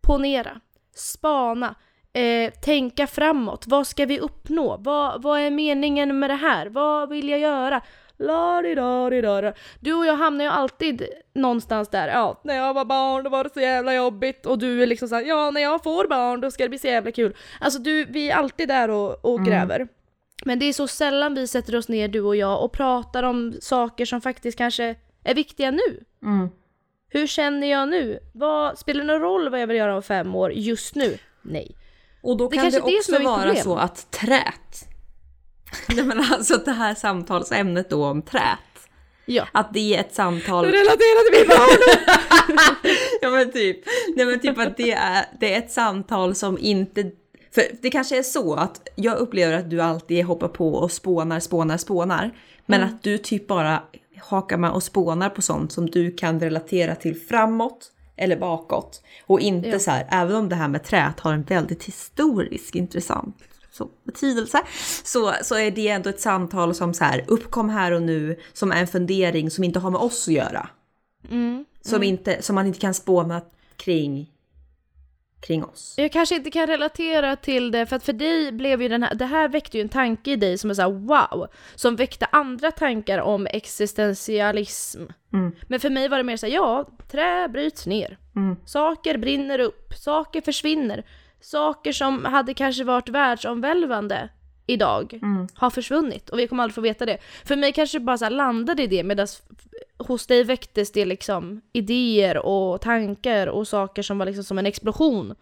ponera, spana, eh, tänka framåt. Vad ska vi uppnå? Vad, vad är meningen med det här? Vad vill jag göra? La di da di da Du och jag hamnar ju alltid någonstans där, ja, när jag var barn då var det så jävla jobbigt och du är liksom såhär, ja när jag får barn då ska det bli så jävla kul. Alltså du, vi är alltid där och, och gräver. Men det är så sällan vi sätter oss ner du och jag och pratar om saker som faktiskt kanske är viktiga nu.
Mm.
Hur känner jag nu? Vad, spelar det någon roll vad jag vill göra om fem år just nu? Nej.
Och då
Det
kan det, också vara
problem.
så att trät, (laughs) Nej men alltså det här samtalsämnet då om trät,
Ja.
att det är ett samtal...
Relaterat till (laughs) mitt barn!
ja men typ, nej men typ att det är, det är ett samtal som inte... För det kanske är så att jag upplever att du alltid hoppar på och spånar, spånar, spånar. Men
Mm.
att du typ bara hakar med och spånar på sånt som du kan relatera till framåt eller bakåt. Och inte
Ja.
så här, även om det här med trät har en väldigt historisk intressant så, betydelse, så, så är det ändå ett samtal som så här uppkom här och nu, som är en fundering som inte har med oss att göra.
Mm.
Som, inte, som man inte kan spåna kring, kring oss.
Jag kanske inte kan relatera till det, för att för dig blev ju den här, det här väckte ju en tanke i dig som är såhär wow, som väckte andra tankar om existentialism.
Mm.
Men för mig var det mer såhär, ja, trä bryts ner.
Mm.
Saker brinner upp, saker försvinner. Saker som hade kanske varit världsomvälvande idag
Mm.
har försvunnit och vi kommer aldrig få veta det. För mig kanske bara så landade i det medan hos dig väcktes det liksom idéer och tankar och saker som var liksom som en explosion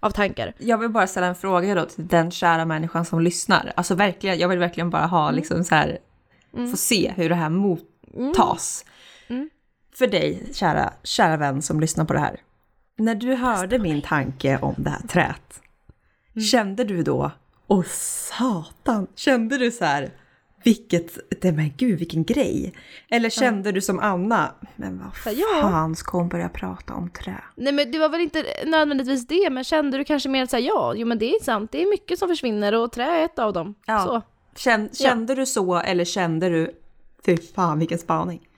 av tankar.
Jag vill bara ställa en fråga då till den kära människan som lyssnar. Alltså verkligen, jag vill verkligen bara ha liksom så här, få se hur det här mottas.
Mm.
För dig, kära, kära vän som lyssnar på det här. När du hörde min tanke om det här trät, kände du då, åh satan, kände du så här, vilket, det men gud vilken grej. Eller kände du som Anna, men vad
Så, ja.
fan ska hon börja prata om trä?
Nej men det var väl inte nödvändigtvis det, men kände du kanske mer att säga ja, jo men det är sant, det är mycket som försvinner och trä är ett av dem.
Ja.
Så.
Känn, kände du så eller kände du, fy fan vilken spaning.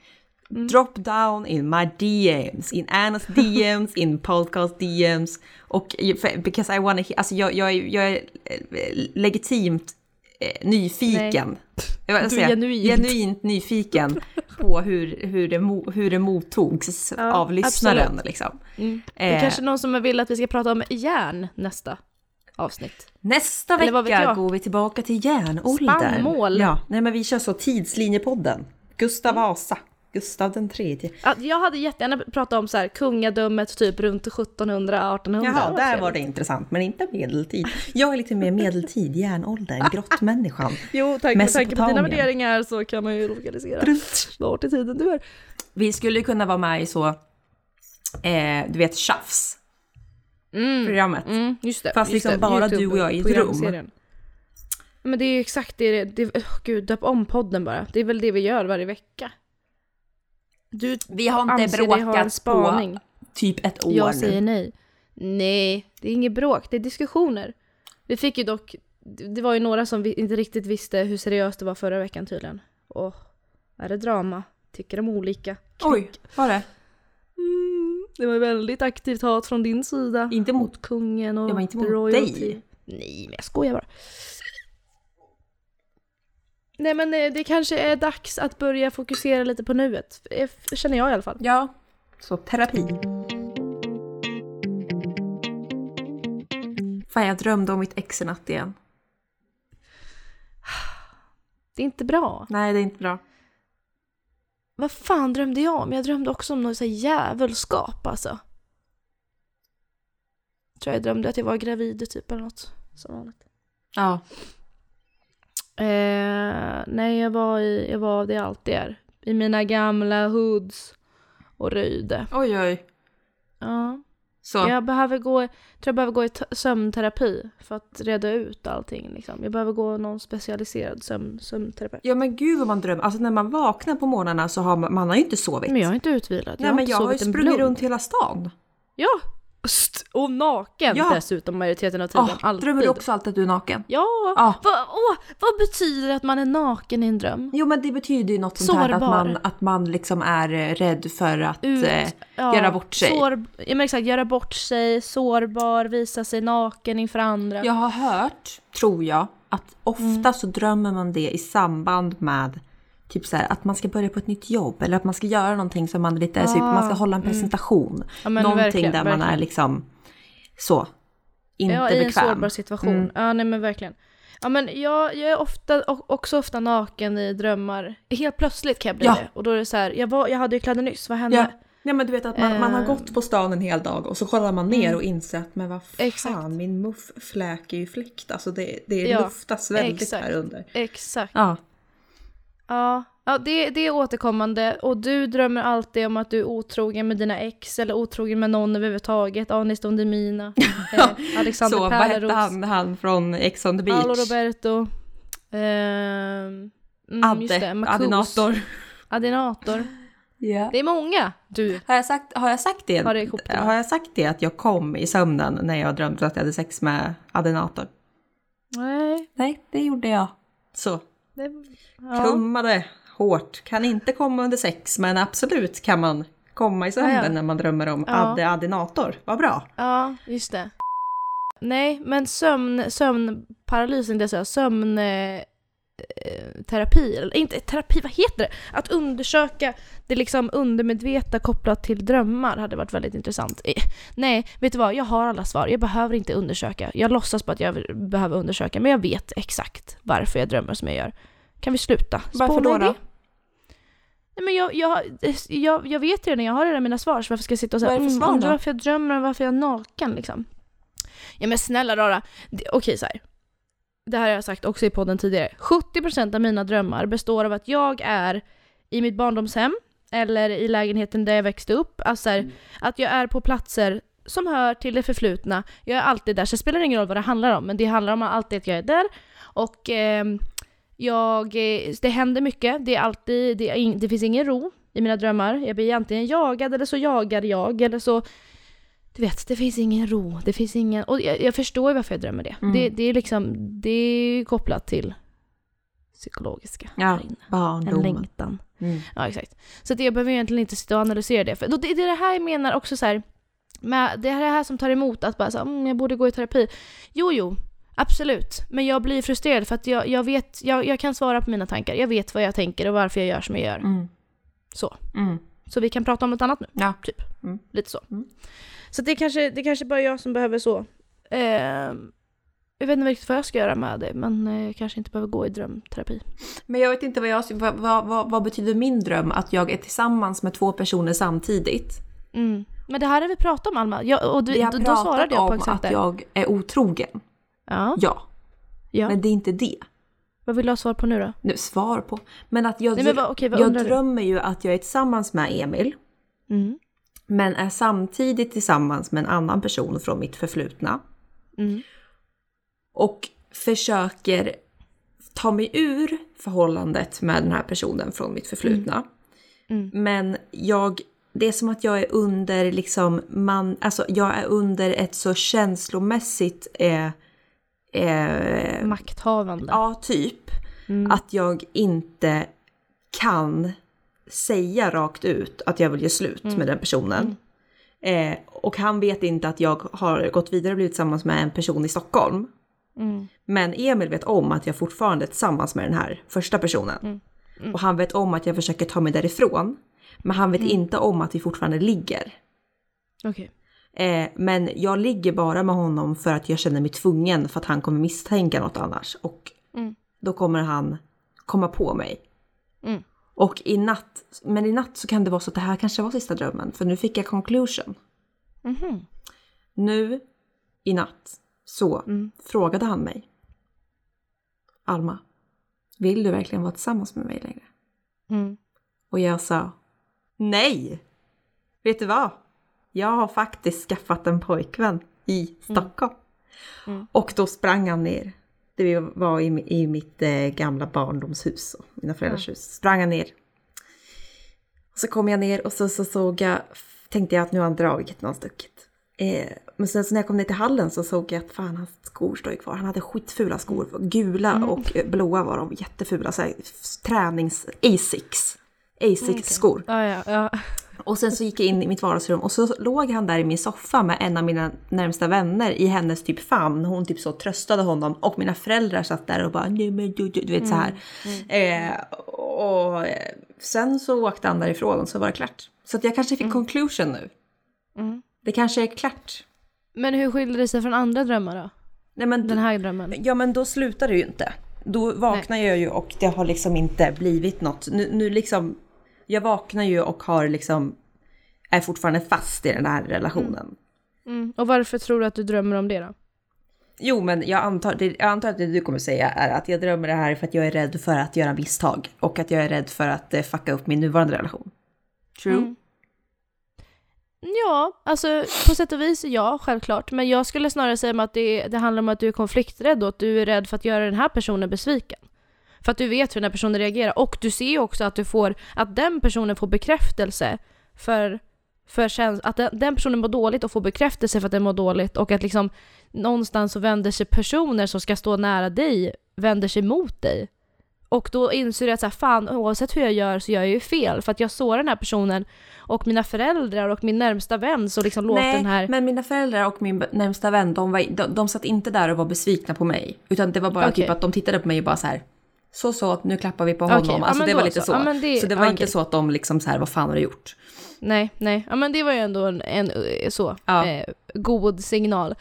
Mm.
Drop down in my DMs, in Annas (laughs) DMs, in podcast DMs. Och because I wanna, alltså jag, jag, jag är eh, legitimt eh, nyfiken. Vill
Du är genuint.
genuint nyfiken på hur, hur, det, mo, hur det mottogs
Ja,
av lyssnaren.
absolut.
Liksom.
Mm. Det är
Eh,
kanske någon som vill att vi ska prata om järn nästa avsnitt.
Nästa
Eller
vecka går vi tillbaka till järnåldern.
Spannmål.
Ja, nej men vi kör så tidslinjepodden. Gustav Vasa, Gustav den tredje.
Ja, jag hade jättegärna pratat om så här kungadömet typ runt 1700, 1800.
Jaha, där var det intressant, men inte medeltid. Jag är lite mer medeltid, järnåldern, (laughs) grottmänniskan.
Jo, tack, med tanke på dina värderingar så kan man ju lokalisera vart i tiden du är.
Vi skulle kunna vara med i så, eh, du vet tjafs,
Mm.
programmet.
Mm, just det.
Fast
just
liksom
det.
bara du och jag i ett rum.
Men det är ju exakt det, det oh, gud döp om podden bara. Det är väl det vi gör varje vecka. Du
Vi har inte
anser en
bråkat på
spaning.
typ ett år
Jag säger nej. Nej, det är inget bråk, det är diskussioner. Vi fick ju dock, det var ju några som vi inte riktigt visste hur seriöst det var förra veckan tydligen. Och är det drama? Tycker de olika?
Oj, var det?
Mm, det var väldigt aktivt hat från din sida.
Inte mot...
kungen och
Det var inte mot
royalty.
dig.
Nej, men jag skojar bara. Nej men eh, det kanske är dags att börja fokusera lite på nuet. eh, Känner jag i alla fall.
Ja, så terapi. Fan, jag drömde om mitt ex i natt igen. (sighs)
Det är inte bra.
Nej, det är inte bra.
Vad fan drömde jag om? Jag drömde också om något så här djävulskap alltså. Tror jag drömde att jag var gravid typ eller något. Som vanligt.
Ja.
Eh, nej, jag var, i, jag var det jag alltid är. I mina gamla hoods och röjde.
Oj, oj.
Ja.
Så.
Jag behöver gå, tror jag behöver gå i sömnterapi för att reda ut allting. Liksom. Jag behöver gå någon specialiserad sömn, sömnterapeut.
Ja men gud vad man drömmer. Alltså när man vaknar på morgnarna så har man, man har ju inte sovit.
Men jag är inte utvilad.
Nej
har
men
inte
jag har ju sprungit runt hela stan.
Ja! St- och naken
Ja.
dessutom majoriteten av tiden.
Ah,
alltid.
drömmer du också alltid att du är naken?
Ja!
Ja.
Va, åh, vad betyder det att man är naken i en dröm?
Jo men det betyder ju något sånt här att man, att man liksom är eh, rädd för att
Ut,
eh,
ja,
göra bort sig.
Sår, ja, men exakt, göra bort sig, sårbar, visa sig naken inför andra.
Jag har hört, tror jag, att ofta
Mm.
så drömmer man det i samband med typ så här, att man ska börja på ett nytt jobb eller att man ska göra någonting som man är lite, så man ska hålla en presentation.
Ah, Ja,
någonting
verkligen,
där man är
verkligen.
liksom så, inte
ja, i en
bekväm.
sårbar situation.
Mm.
Ja, nej men verkligen. Ja men jag, jag är ofta, också ofta naken i drömmar. Helt plötsligt kan jag bli
Ja.
det. Och då är det så här, jag, var, jag hade ju kläder nyss, vad hände?
Ja. Nej men du vet att man, man har
Eh.
gått på stan en hel dag och så kollar man ner och inser att men vad fan,
Exakt.
min muff-fläk är ju fläkt. Alltså det, det
Ja,
luftas väldigt
exakt.
här under.
Exakt.
Ja.
Ja, ja det, det är återkommande. Och du drömmer alltid om att du är otrogen med dina ex eller otrogen med någon överhuvudtaget. Anis Don Demina, (laughs) eh, Alexander
Så vad hette
Pärleros,
han, han från Ex on the Beach?
Paolo Roberto. ehm, mm, det,
Adde,
Marcus.
Adinator.
Adinator. (laughs)
Ja.
Det är många, du.
Har jag sagt, har jag sagt det?
Har det det?
har jag sagt det att jag kom i sömnen när jag drömde att jag hade sex med Adinator?
Nej.
Nej, det gjorde jag. Så,
Det, ja.
kummade hårt. Kan inte komma under sex, men absolut kan man komma i sömnen
Ja, ja.
när man drömmer om
Ja.
Adde Adinator. Vad bra.
ja, just det. Nej, men sömn, sömnparalys, inte så, sömn... Eh, terapi, eller inte terapi, vad heter det? Att undersöka det liksom undermedvetna kopplat till drömmar hade varit väldigt intressant. Eh, Nej, vet du vad? Jag har alla svar. Jag behöver inte undersöka. Jag låtsas på att jag behöver undersöka, men jag vet exakt varför jag drömmer som jag gör. Kan vi sluta?
Varför då? då?
Nej, men jag, jag, jag, jag vet redan, jag har redan mina svar, så varför ska jag sitta och säga
Vad är det för
mm, undrar
då?"
varför jag drömmer och varför jag är naken liksom? Ja men snälla rara, okej så här. Det här har jag sagt också i podden tidigare. 70% av mina drömmar består av att jag är i mitt barndomshem eller i lägenheten där jag växte upp. Alltså så här, att jag är på platser som hör till det förflutna. Jag är alltid där, så det spelar ingen roll vad det handlar om, men det handlar om alltid att jag är där. Och ehm, jag, eh, det händer mycket, det är alltid, det, är ing, det finns ingen ro i mina drömmar. Jag blir antingen jagad eller så jagar jag eller så du vet, det finns ingen ro, det finns ingen... Och jag, jag förstår ju varför jag drömmer det.
Mm.
det. Det är liksom, det är kopplat till psykologiska
Ja,
inne. En längtan.
Mm.
Ja, exakt. Så att jag behöver egentligen inte sitta och analysera det. För det, det är det här jag menar också så här, med, det är det här som tar emot att bara så, mm, jag borde gå i terapi. Jo, jo, absolut. Men jag blir frustrerad för att jag, jag vet, jag, jag kan svara på mina tankar. Jag vet vad jag tänker och varför jag gör som jag gör.
Mm.
Så.
Mm.
Så vi kan prata om något annat nu.
Ja.
Typ.
Mm.
Lite så.
Mm.
Så det är kanske, det är kanske bara jag som behöver så. Eh, jag vet inte riktigt vad jag ska göra med det, men eh, jag kanske inte behöver gå i drömterapi.
Men jag vet inte vad jag... Vad, vad, vad, vad betyder min dröm? Att jag är tillsammans med två personer samtidigt?
Mm. Men det här har vi pratat om Alma, jag, och du,
Vi har
då, då
pratat
svarade jag på
om
exakt
att
det.
jag är otrogen.
Ja,
Ja,
ja.
men det är inte det.
Vad vill du ha svar på nu då?
Nu, svar på. Men att jag,
Nej, men vad- okej, vad
jag
undrar du?
drömmer ju att jag är tillsammans med Emil.
Mm.
Men är samtidigt tillsammans med en annan person från mitt förflutna.
Mm.
Och försöker ta mig ur förhållandet med den här personen från mitt förflutna.
Mm.
Men jag, det är som att jag är under liksom, man, alltså jag är under ett så känslomässigt, eh, eh,
Makthavande.
ja typ,
Mm.
att jag inte kan säga rakt ut att jag vill göra slut
Mm.
med den personen. Eh, och han vet inte att jag har gått vidare och blivit tillsammans med en person i Stockholm.
Mm.
Men Emil vet om att jag fortfarande är tillsammans med den här första personen.
Mm.
Och han vet om att jag försöker ta mig därifrån. Men han vet
Mm.
inte om att vi fortfarande ligger.
Okej.
Eh, men jag ligger bara med honom för att jag känner mig tvungen för att han kommer misstänka något annars. Och
Mm.
då kommer han komma på mig.
Mm.
Och i natt, men i natt så kan det vara så att det här kanske var sista drömmen. För nu fick jag conclusion.
Mhm.
Nu i natt så
Mm.
frågade han mig. Alma, vill du verkligen vara tillsammans med mig längre?
Mm.
Och jag sa nej! Vet du vad? Jag har faktiskt skaffat en pojkvän i Stockholm.
Mm.
Och då sprang han ner. Det var i, i mitt eh, gamla barndomshus, och mina föräldrars hus. Sprang han ner. Och så kom jag ner och så, så såg jag, tänkte jag att nu har han dragit någon stuckit. Eh, men sen så när jag kom ner till hallen så såg jag att fan hans skor står ju kvar. Han hade skitfula skor, gula och eh, blåa var de, jättefula. Så här, tränings... Asics. Asics-skor.
Ja, ja, ja.
Och sen så gick jag in i mitt vardagsrum och så låg han där i min soffa med en av mina närmsta vänner i hennes typ famn. Hon typ så tröstade honom och mina föräldrar satt där och bara nej men du, du, du vet så här. Eh, och eh, sen så åkte han därifrån och så var det klart. Så att jag kanske fick conclusion nu.
Mm.
Det kanske är klart.
Men hur skiljer det sig från andra drömmar då?
Nej men,
Den här drömmen?
ja men då slutar det ju inte. Då vaknar jag ju och det har liksom inte blivit något. Nu, nu liksom, jag vaknar ju och har liksom, är fortfarande fast i den här relationen.
Mm. Och varför tror du att du drömmer om det då?
Jo, men jag antar, det, jag antar att det du kommer säga är att jag drömmer det här för att jag är rädd för att göra misstag och att jag är rädd för att eh, fucka upp min nuvarande relation. True?
Mm. Ja, alltså på sätt och vis ja, självklart. Men jag skulle snarare säga att det, det handlar om att du är konflikträdd och att du är rädd för att göra den här personen besviken. För att du vet hur den här personen reagerar. Och du ser ju också att du får, att den personen får bekräftelse för, för käns- att den, den personen mår dåligt och får bekräftelse för att den mår dåligt. Och att liksom någonstans så vänder sig personer som ska stå nära dig, vänder sig mot dig. Och då inser du att så här, fan, oavsett hur jag gör så gör jag ju fel. För att jag sårar den här personen och mina föräldrar och min närmsta vän så liksom låter
Nej,
den här...
men mina föräldrar och min närmsta vän, de, var, de, de satt inte där och var besvikna på mig. Utan det var bara
Okej.
typ att de tittade på mig och bara så här. Så så, nu klappar vi på honom.
Ja,
alltså
men
det var lite
så.
så.
Ja, det-
så det var
ja,
inte så att de liksom så här, vad fan har du gjort?
Nej, nej. Ja men det var ju ändå en, en eh, så,
Ja.
eh, god signal.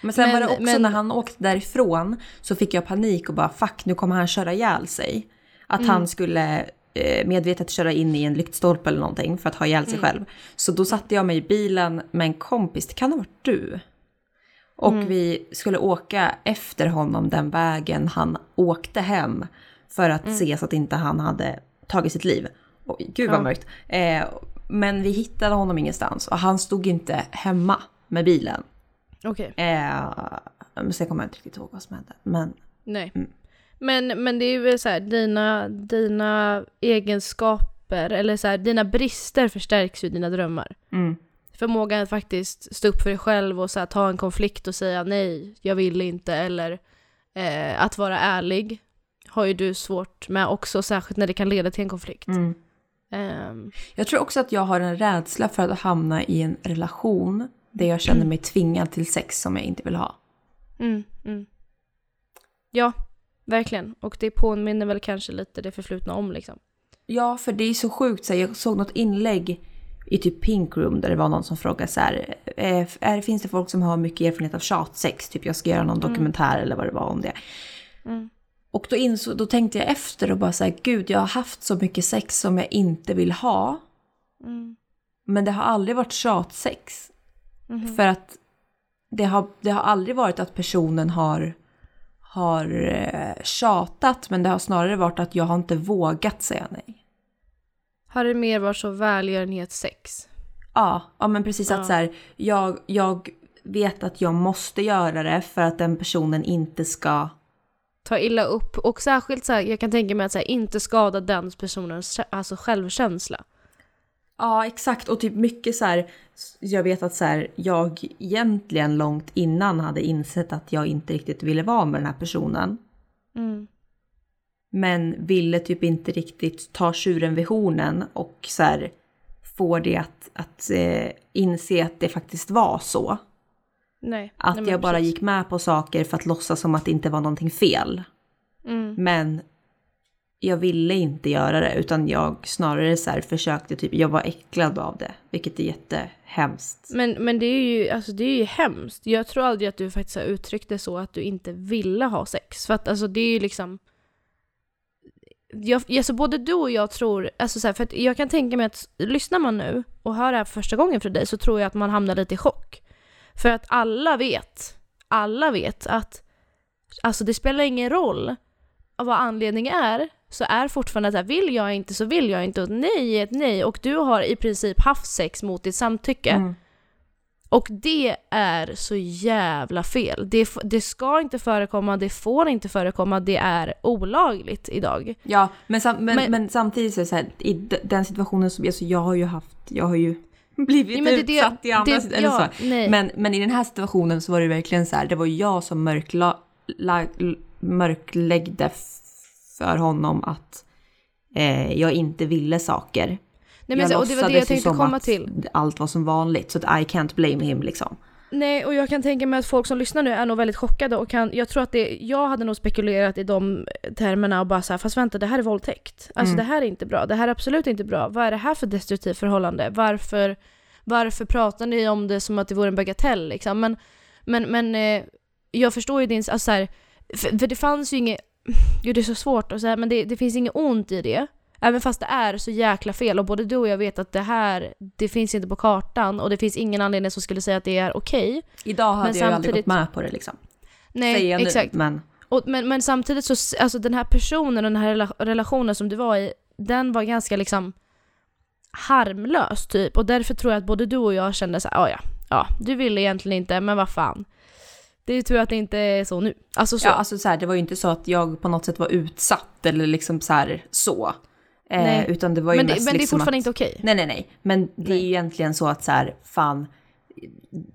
Men sen
Men-
var det också
men-
när han åkte därifrån så fick jag panik och bara fuck nu kommer han köra ihjäl sig. Att han skulle eh, medvetet köra in i en lyktstolpe eller någonting för att ha ihjäl sig själv. Så då satte jag mig i bilen med en kompis, det kan ha varit du. Och vi skulle åka efter honom den vägen han åkte hem för att se så att inte han hade tagit sitt liv. Och, gud vad
Ja.
mörkt. Eh, men vi hittade honom ingenstans och han stod inte hemma med bilen.
Okej.
Eh, men sen kommer jag inte riktigt ihåg vad som hände. Men
Nej.
Mm.
Men, men det är väl så här, dina, dina egenskaper, eller så här, dina brister förstärks ju dina drömmar.
mm,
Förmågan att faktiskt stå upp för dig själv och så här, ta en konflikt och säga nej, jag vill inte, eller eh, att vara ärlig har ju du svårt med också, särskilt när det kan leda till en konflikt.
mm.
Ehm,
Jag tror också att jag har en rädsla för att hamna i en relation där jag känner mig tvingad till sex som jag inte vill ha.
Mm, mm. Ja, verkligen. Och det påminner väl kanske lite det förflutna om liksom.
Ja, för det är så sjukt. Så jag såg något inlägg i typ Pink Room där det var någon som frågade så här, eh, är, finns det folk som har mycket erfarenhet av tjatsex? Typ jag ska göra någon dokumentär eller vad det var om det.
Mm.
Och då, insåg, då tänkte jag efter och bara så här, gud jag har haft så mycket sex som jag inte vill ha.
Mm.
Men det har aldrig varit tjatsex.
Mhm.
För att det har, det har aldrig varit att personen har, har eh, tjatat, men det har snarare varit att jag har inte vågat säga nej.
Har det mer varit så välgörenhetssex?
Ja, ja men precis
Ja.
att så här, jag, jag vet att jag måste göra det för att den personen inte ska...
Ta illa upp och särskilt så här, jag kan tänka mig att så här, inte skada den personens alltså, självkänsla.
Ja, exakt. Och typ mycket så här, jag vet att så här, jag egentligen långt innan hade insett att jag inte riktigt ville vara med den här personen.
Mm.
Men ville typ inte riktigt ta tjuren vid hornen och så här, få det att, att eh, inse att det faktiskt var så.
Nej.
Att
nej,
jag bara
precis.
gick med på saker för att låtsas som att det inte var någonting fel.
Mm.
Men jag ville inte göra det utan jag snarare så försökte typ, jag var äcklad av det. Vilket är jättehemskt.
Men, men det är ju alltså, det är ju hemskt. Jag tror aldrig att du faktiskt har uttryckt det så att du inte ville ha sex. För att alltså det är ju liksom... Jag, alltså både du och jag tror, alltså så här, för jag kan tänka mig att lyssnar man nu och hör det här för första gången för dig så tror jag att man hamnar lite i chock. För att alla vet, alla vet att alltså det spelar ingen roll vad anledningen är så är fortfarande så här, vill jag inte så vill jag inte och nej är ett nej och du har i princip haft sex mot ditt samtycke.
Mm.
Och det är så jävla fel. Det, det ska inte förekomma, det får inte förekomma, det är olagligt idag.
Ja, men, sam men,
Men-
men, samtidigt så är det så här, i den situationen som alltså jag har ju haft, jag har ju blivit
Ja, men det- det-
utsatt i andra
det-
eller
ja,
så.
nej.
Men, men i den här situationen så var det verkligen så här, det var jag som mörkla, la, mörkläggde för honom att eh, jag inte ville saker.
Nej, men,
jag
så, och det var det jag tänkte komma till.
allt var som vanligt, så att I can't blame him liksom.
Nej, och jag kan tänka mig att folk som lyssnar nu är nog väldigt chockade och kan, jag tror att det, jag hade nog spekulerat i de termerna och bara så här, fast vänta det här är våldtäkt. Alltså
Mm.
det här är inte bra, det här är absolut inte bra. Vad är det här för destruktivt förhållande? Varför, varför pratar ni om det som att det vore en bagatell liksom? Men, men, men eh, jag förstår ju din, alltså så här, för, för det fanns ju inget, (laughs) gud det är så svårt att säga, men det, det finns inget ont i det. Även fast det är så jäkla fel och både du och jag vet att det här, det finns inte på kartan och det finns ingen anledning som skulle säga att det är okej.
Idag hade
Men
jag ju aldrig
samtidigt-
gått med på det liksom.
Nej,
Säger jag nu,
exakt.
men
Och, men, men samtidigt så, alltså den här personen och den här rela- relationen som du var i, den var ganska liksom harmlös typ. Och därför tror jag att både du och jag kände så här, "Ah, ja, ja, du ville egentligen inte, men vad fan. Det är ju tur att det inte är så nu. Alltså så.
Ja, alltså så här, det var ju inte så att jag på något sätt var utsatt eller liksom så här så. Eh, utan det var ju
men det,
mest
men det är
liksom
fortfarande
att,
inte okej.
Nej, nej, nej. Men det är
Nej.
ju egentligen så att så här, fan.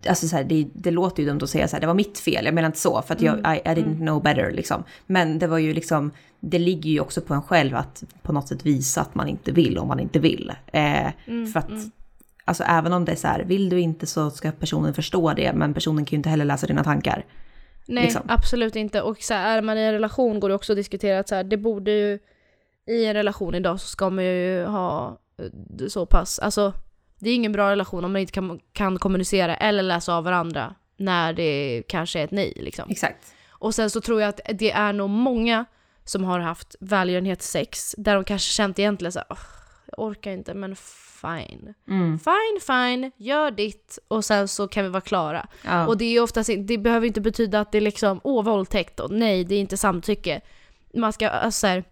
Alltså så här, det, det låter ju dumt att säga så här, det var mitt fel. Jag menar inte så, för att jag,
Mm,
I, I didn't know better liksom. Men det var ju liksom, det ligger ju också på en själv att på något sätt visa att man inte vill om man inte vill. Eh,
Mm,
för att, alltså även om det är så här, vill du inte så ska personen förstå det, men personen kan ju inte heller läsa dina tankar.
Nej,
liksom.
absolut inte. Och så här, är man i en relation går det också att diskutera att så här, det borde ju, i en relation idag så ska man ju ha eh, så pass, alltså det är ingen bra relation om man inte kan, kan kommunicera eller läsa av varandra när det kanske är ett nej liksom.
Exakt.
Och sen så tror jag att det är nog många som har haft välgörenhetssex där de kanske känt egentligen så här, "Åh, jag orkar inte men fine.
Mm.
Fine, fine, gör ditt och sen så kan vi vara klara.
Ja.
Och det är oftast, det behöver inte betyda att det är liksom, åh våldtäkt och nej det är inte samtycke. Man ska, alltså så här,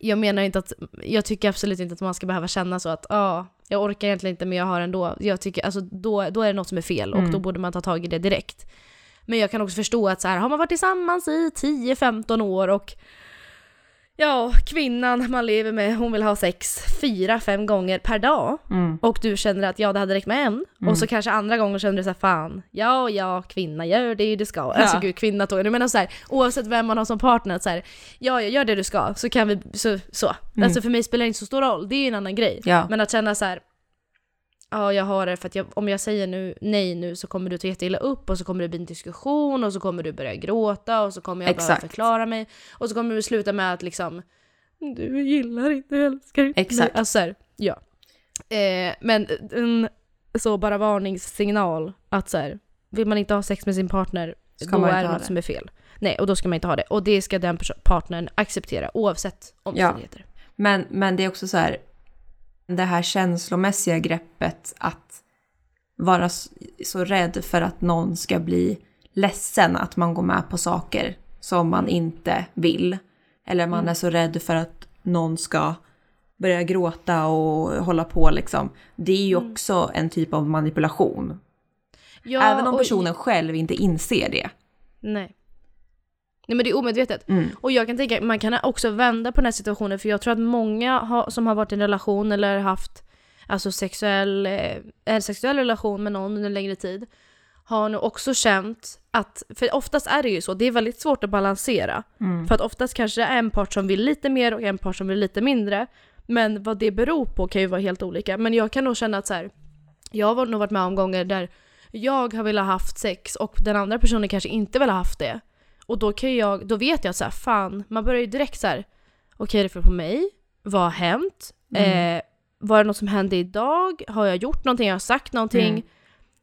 jag menar inte att, jag tycker absolut inte att man ska behöva känna så att, ja, jag orkar egentligen inte men jag har ändå, jag tycker, alltså då, då är det något som är fel och
Mm.
då borde man ta tag i det direkt. Men jag kan också förstå att så här, har man varit tillsammans i 10-15 år och ja, kvinnan man lever med, hon vill ha sex fyra, fem gånger per dag
Mm.
och du känner att ja, det hade räckt med en. Och så kanske andra gånger känner du så här, fan, ja, ja, kvinna, gör det du ska. Alltså
Ja.
gud, kvinna tog Jag menar så här, oavsett vem man har som partner, så här, ja, jag gör det du ska, så kan vi, så, så. Alltså för mig spelar det inte så stor roll, det är ju en annan grej.
Ja.
Men att känna så här, ja, jag har det för att jag, om jag säger nu nej nu så kommer du ta jätteilla upp och så kommer det bli en diskussion och så kommer du börja gråta och så kommer jag behöva
Exakt.
förklara mig och så kommer det sluta med att liksom du gillar inte, älskar inte
Exakt.
Alltså så här, ja. Eh, men en så bara varningssignal att så här, vill man inte ha sex med sin partner
Ska
då är det något
det.
som är fel. Nej, och då ska man inte ha det. Och det ska den partnern acceptera oavsett omständigheter.
Men, men det är också så här, det här känslomässiga greppet att vara så rädd för att någon ska bli ledsen att man går med på saker som man inte vill. Eller man är så rädd för att någon ska börja gråta och hålla på liksom. Det är ju också en typ av manipulation.
Ja,
Även om
och-
personen själv inte inser det.
Nej. Nej men det är omedvetet.
Mm.
Och jag kan tänka man kan också vända på den här situationen för jag tror att många har, som har varit i en relation eller haft alltså sexuell, eh, en sexuell relation med någon under en längre tid har nog också känt att, för oftast är det ju så, det är väldigt svårt att balansera.
Mm.
För att oftast kanske det är en part som vill lite mer och en part som vill lite mindre. Men vad det beror på kan ju vara helt olika. Men jag kan nog känna att så här, jag har nog varit med om gånger där jag har velat haft sex och den andra personen kanske inte vill ha haft det. Och då kan jag, då vet jag så här, fan, man börjar ju direkt så här. okej är det fel på mig? Vad har hänt?
Mm.
Eh, var det något som hände idag? Har jag gjort någonting? Har jag sagt någonting?
Mm.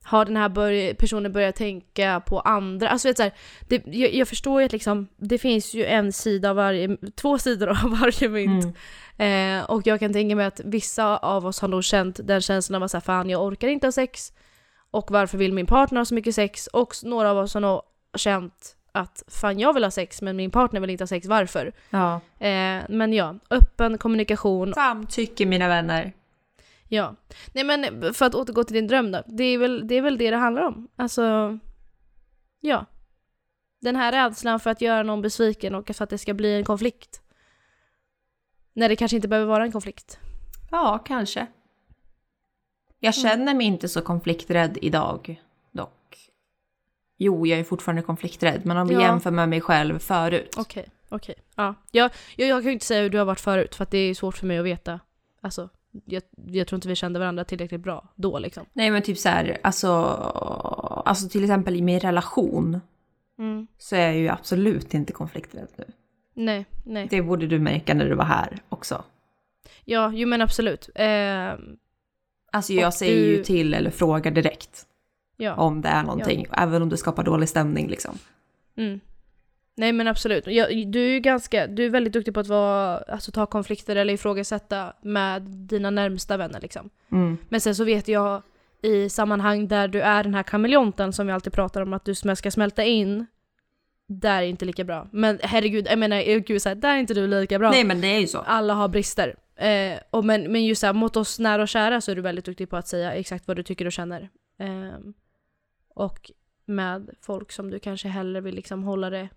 Har den här börj- personen börjat tänka på andra? Alltså vet, så här, det, jag, jag förstår ju att liksom, det finns ju en sida av varje, två sidor av (laughs) varje mynt.
Mm.
Eh, och jag kan tänka mig att vissa av oss har nog känt den känslan av att säga fan jag orkar inte ha sex. Och varför vill min partner ha så mycket sex? Och några av oss har nog känt att fan jag vill ha sex men min partner vill inte ha sex, varför?
Ja.
Eh, men ja, öppen kommunikation.
Samtycke mina vänner.
Ja. Nej men för att återgå till din dröm då. Det är väl det, är väl det det handlar om. Alltså, ja. Den här rädslan för att göra någon besviken och för att det ska bli en konflikt. När det kanske inte behöver vara en konflikt.
Ja, kanske. Jag känner mig inte så konflikträdd idag. Jo, jag är fortfarande konflikträdd, men om vi
Ja.
jämför med mig själv förut.
Okej, okej. Ja. Jag, jag, jag kan ju inte säga hur du har varit förut för att det är svårt för mig att veta. Alltså, jag, jag tror inte vi kände varandra tillräckligt bra då liksom.
Nej, men typ så här, alltså, alltså till exempel i min relation
Mm.
så är jag ju absolut inte konflikträdd nu.
Nej, nej.
Det borde du märka när du var här också.
Ja, jo men absolut. Eh,
Alltså jag säger
du-
ju till eller frågar direkt
ja.
om det är någonting, även om det skapar dålig stämning liksom.
Mm. Nej men absolut. Jag, du är ganska, du är väldigt duktig på att vara, alltså, ta konflikter eller ifrågasätta med dina närmsta vänner liksom.
Mm.
Men sen så vet jag i sammanhang där du är den här kameleonten som vi alltid pratar om att du ska smälta in. Där är inte lika bra. Men herregud, jag menar eh, gud, så här, där är inte du lika bra.
Nej men det är ju så.
Alla har brister. Eh, och men, men just så här, mot oss nära och kära så är du väldigt duktig på att säga exakt vad du tycker och känner. Ehm, och med folk som du kanske hellre vill liksom hålla det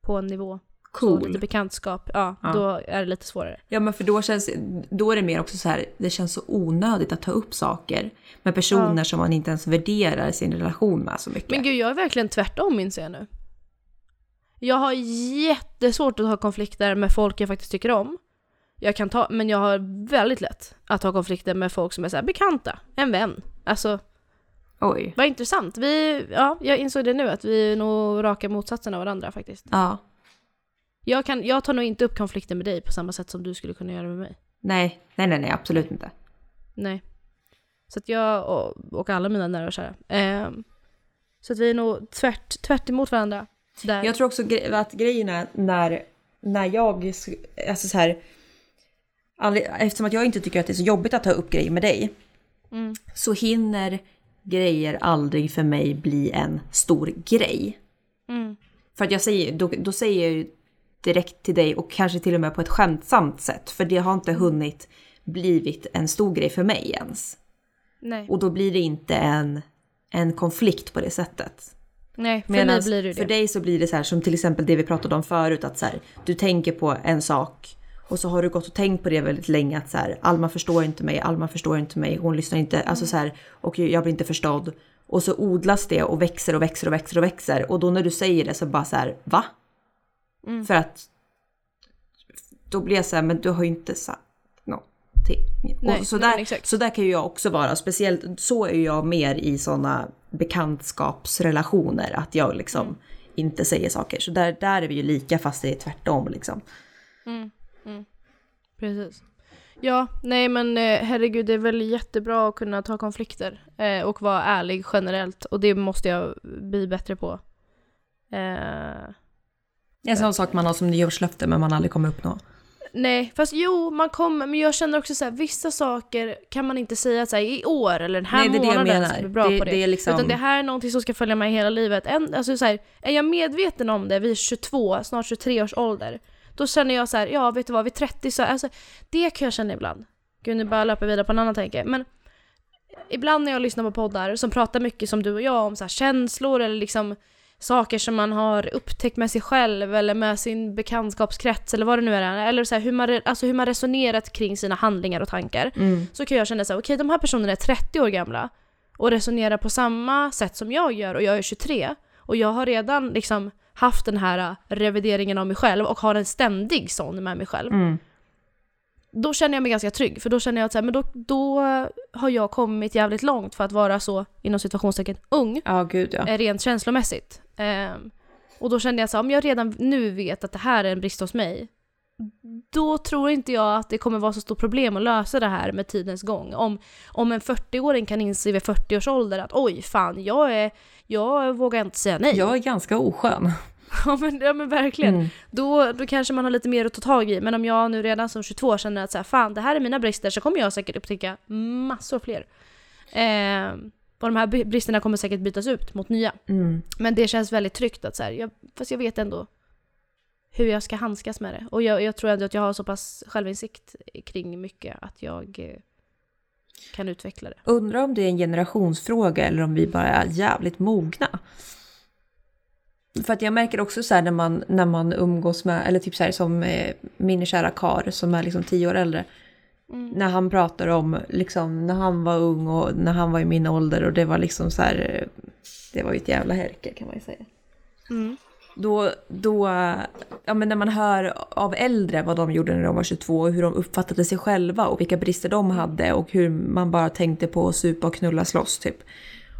på en nivå. Så lite
Cool.
bekantskap, ja,
Ja.
då är det lite svårare.
Ja men för då känns då är det mer också så här, det känns så onödigt att ta upp saker med personer
Ja.
som man inte ens värderar sin relation med så mycket.
Men gud, jag är verkligen tvärtom inser jag nu. Jag har jättesvårt att ha konflikter med folk jag faktiskt tycker om. Jag kan ta, men jag har väldigt lätt att ha konflikter med folk som är så här bekanta, en vän. Alltså,
Oj.
vad intressant. Vi, ja, jag insåg det nu att vi är nog raka motsatsen av varandra faktiskt.
Ja.
Jag, kan, jag tar nog inte upp konflikter med dig på samma sätt som du skulle kunna göra med mig.
Nej, nej, nej, nej, absolut inte.
Nej. Så att jag och, och alla mina nära och kära. Ehm, så att vi är nog tvärt, tvärt emot varandra. Där.
Jag tror också att grejen är när, när jag, alltså så här, eftersom att jag inte tycker att det är så jobbigt att ta upp grejer med dig,
Mm.
så hinner grejer aldrig för mig bli en stor grej.
Mm.
För att jag säger, då, då säger jag ju direkt till dig och kanske till och med på ett skämtsamt sätt, för det har inte hunnit blivit en stor grej för mig ens.
Nej.
Och då blir det inte en, en konflikt på det sättet.
Nej, för mig
Medans
blir det ju
för
det.
dig så blir det så här som till exempel det vi pratade om förut att så här, du tänker på en sak och så har du gått och tänkt på det väldigt länge att så här, Alma förstår inte mig, Alma förstår inte mig, hon lyssnar inte, alltså så här, och jag blir inte förstådd. Och så odlas det och växer och växer och växer och växer och då när du säger det så bara så här, va?
Mm.
För att då blir jag så här, men du har ju inte sagt någonting.
Nej,
och så, där,
exakt.
så där kan ju jag också vara, speciellt så är jag mer i sådana bekantskapsrelationer, att jag liksom
Mm.
inte säger saker. Så där, där är vi ju lika fast det är tvärtom liksom.
Precis. Ja, nej men eh, herregud det är väl jättebra att kunna ta konflikter eh, och vara ärlig generellt och det måste jag bli bättre på. Eh,
En sån sak man har som nyårslöfte men man aldrig kommer uppnå.
nej, fast jo, man kommer, men jag känner också så här, vissa saker kan man inte säga så här, i år eller den här
Nej, det är det jag
månaden
menar.
bra
Det-
på det.
det är liksom-
Utan det här är någonting som ska följa med hela livet. En, alltså så här, är jag medveten om det vid 22, snart 23 års ålder, då känner jag så här, ja vet du vad, vid 30 så, alltså det kan jag känna ibland. Gud nu bara löper vidare på en annan tanke. Men ibland när jag lyssnar på poddar som pratar mycket som du och jag om så här, känslor eller liksom saker som man har upptäckt med sig själv eller med sin bekantskapskrets eller vad det nu är. Eller så här, hur, man, alltså hur man resonerat kring sina handlingar och tankar.
Mm.
Så kan jag känna så här, okej de här personerna är 30 år gamla och resonerar på samma sätt som jag gör och jag är 23. Och jag har redan liksom haft den här äh, revideringen av mig själv och har en ständig sån med mig själv.
Mm.
Då känner jag mig ganska trygg för då känner jag att så här, men då, då har jag kommit jävligt långt för att vara så inom situationstecken ung.
Ja, gud ja.
Eh, rent känslomässigt. Ehm, och då kände jag så här, om jag redan nu vet att det här är en brist hos mig, då tror inte jag att det kommer vara så stort problem att lösa det här med tidens gång. Om, om en 40-åring kan inse vid 40 års ålder att oj, fan, jag, är, jag vågar inte säga nej.
Jag är ganska oskön. (laughs)
Ja, men, ja men verkligen.
Mm.
Då, då kanske man har lite mer att ta tag i. Men om jag nu redan som 22 känner att så här, fan det här är mina brister så kommer jag säkert upptäcka massor fler. Eh, Och de här bristerna kommer säkert bytas ut mot nya.
Mm.
Men det känns väldigt tryggt att så här, jag, fast jag vet ändå hur jag ska handskas med det. Och jag, jag tror ändå att jag har så pass självinsikt kring mycket att jag eh, kan utveckla det.
Undrar om det är en generationsfråga eller om vi bara är jävligt mogna. För att jag märker också så här när man, när man umgås med, eller typ så här som eh, min kära kar som är liksom tio år äldre. När han pratar om liksom när han var ung och när han var i min ålder och det var liksom så här, eh, det var ju ett jävla härke kan man ju säga.
Mm.
Då, då, ja men när man hör av äldre vad de gjorde när de var 22 och hur de uppfattade sig själva och vilka brister de hade och hur man bara tänkte på att supa och knulla slåss typ.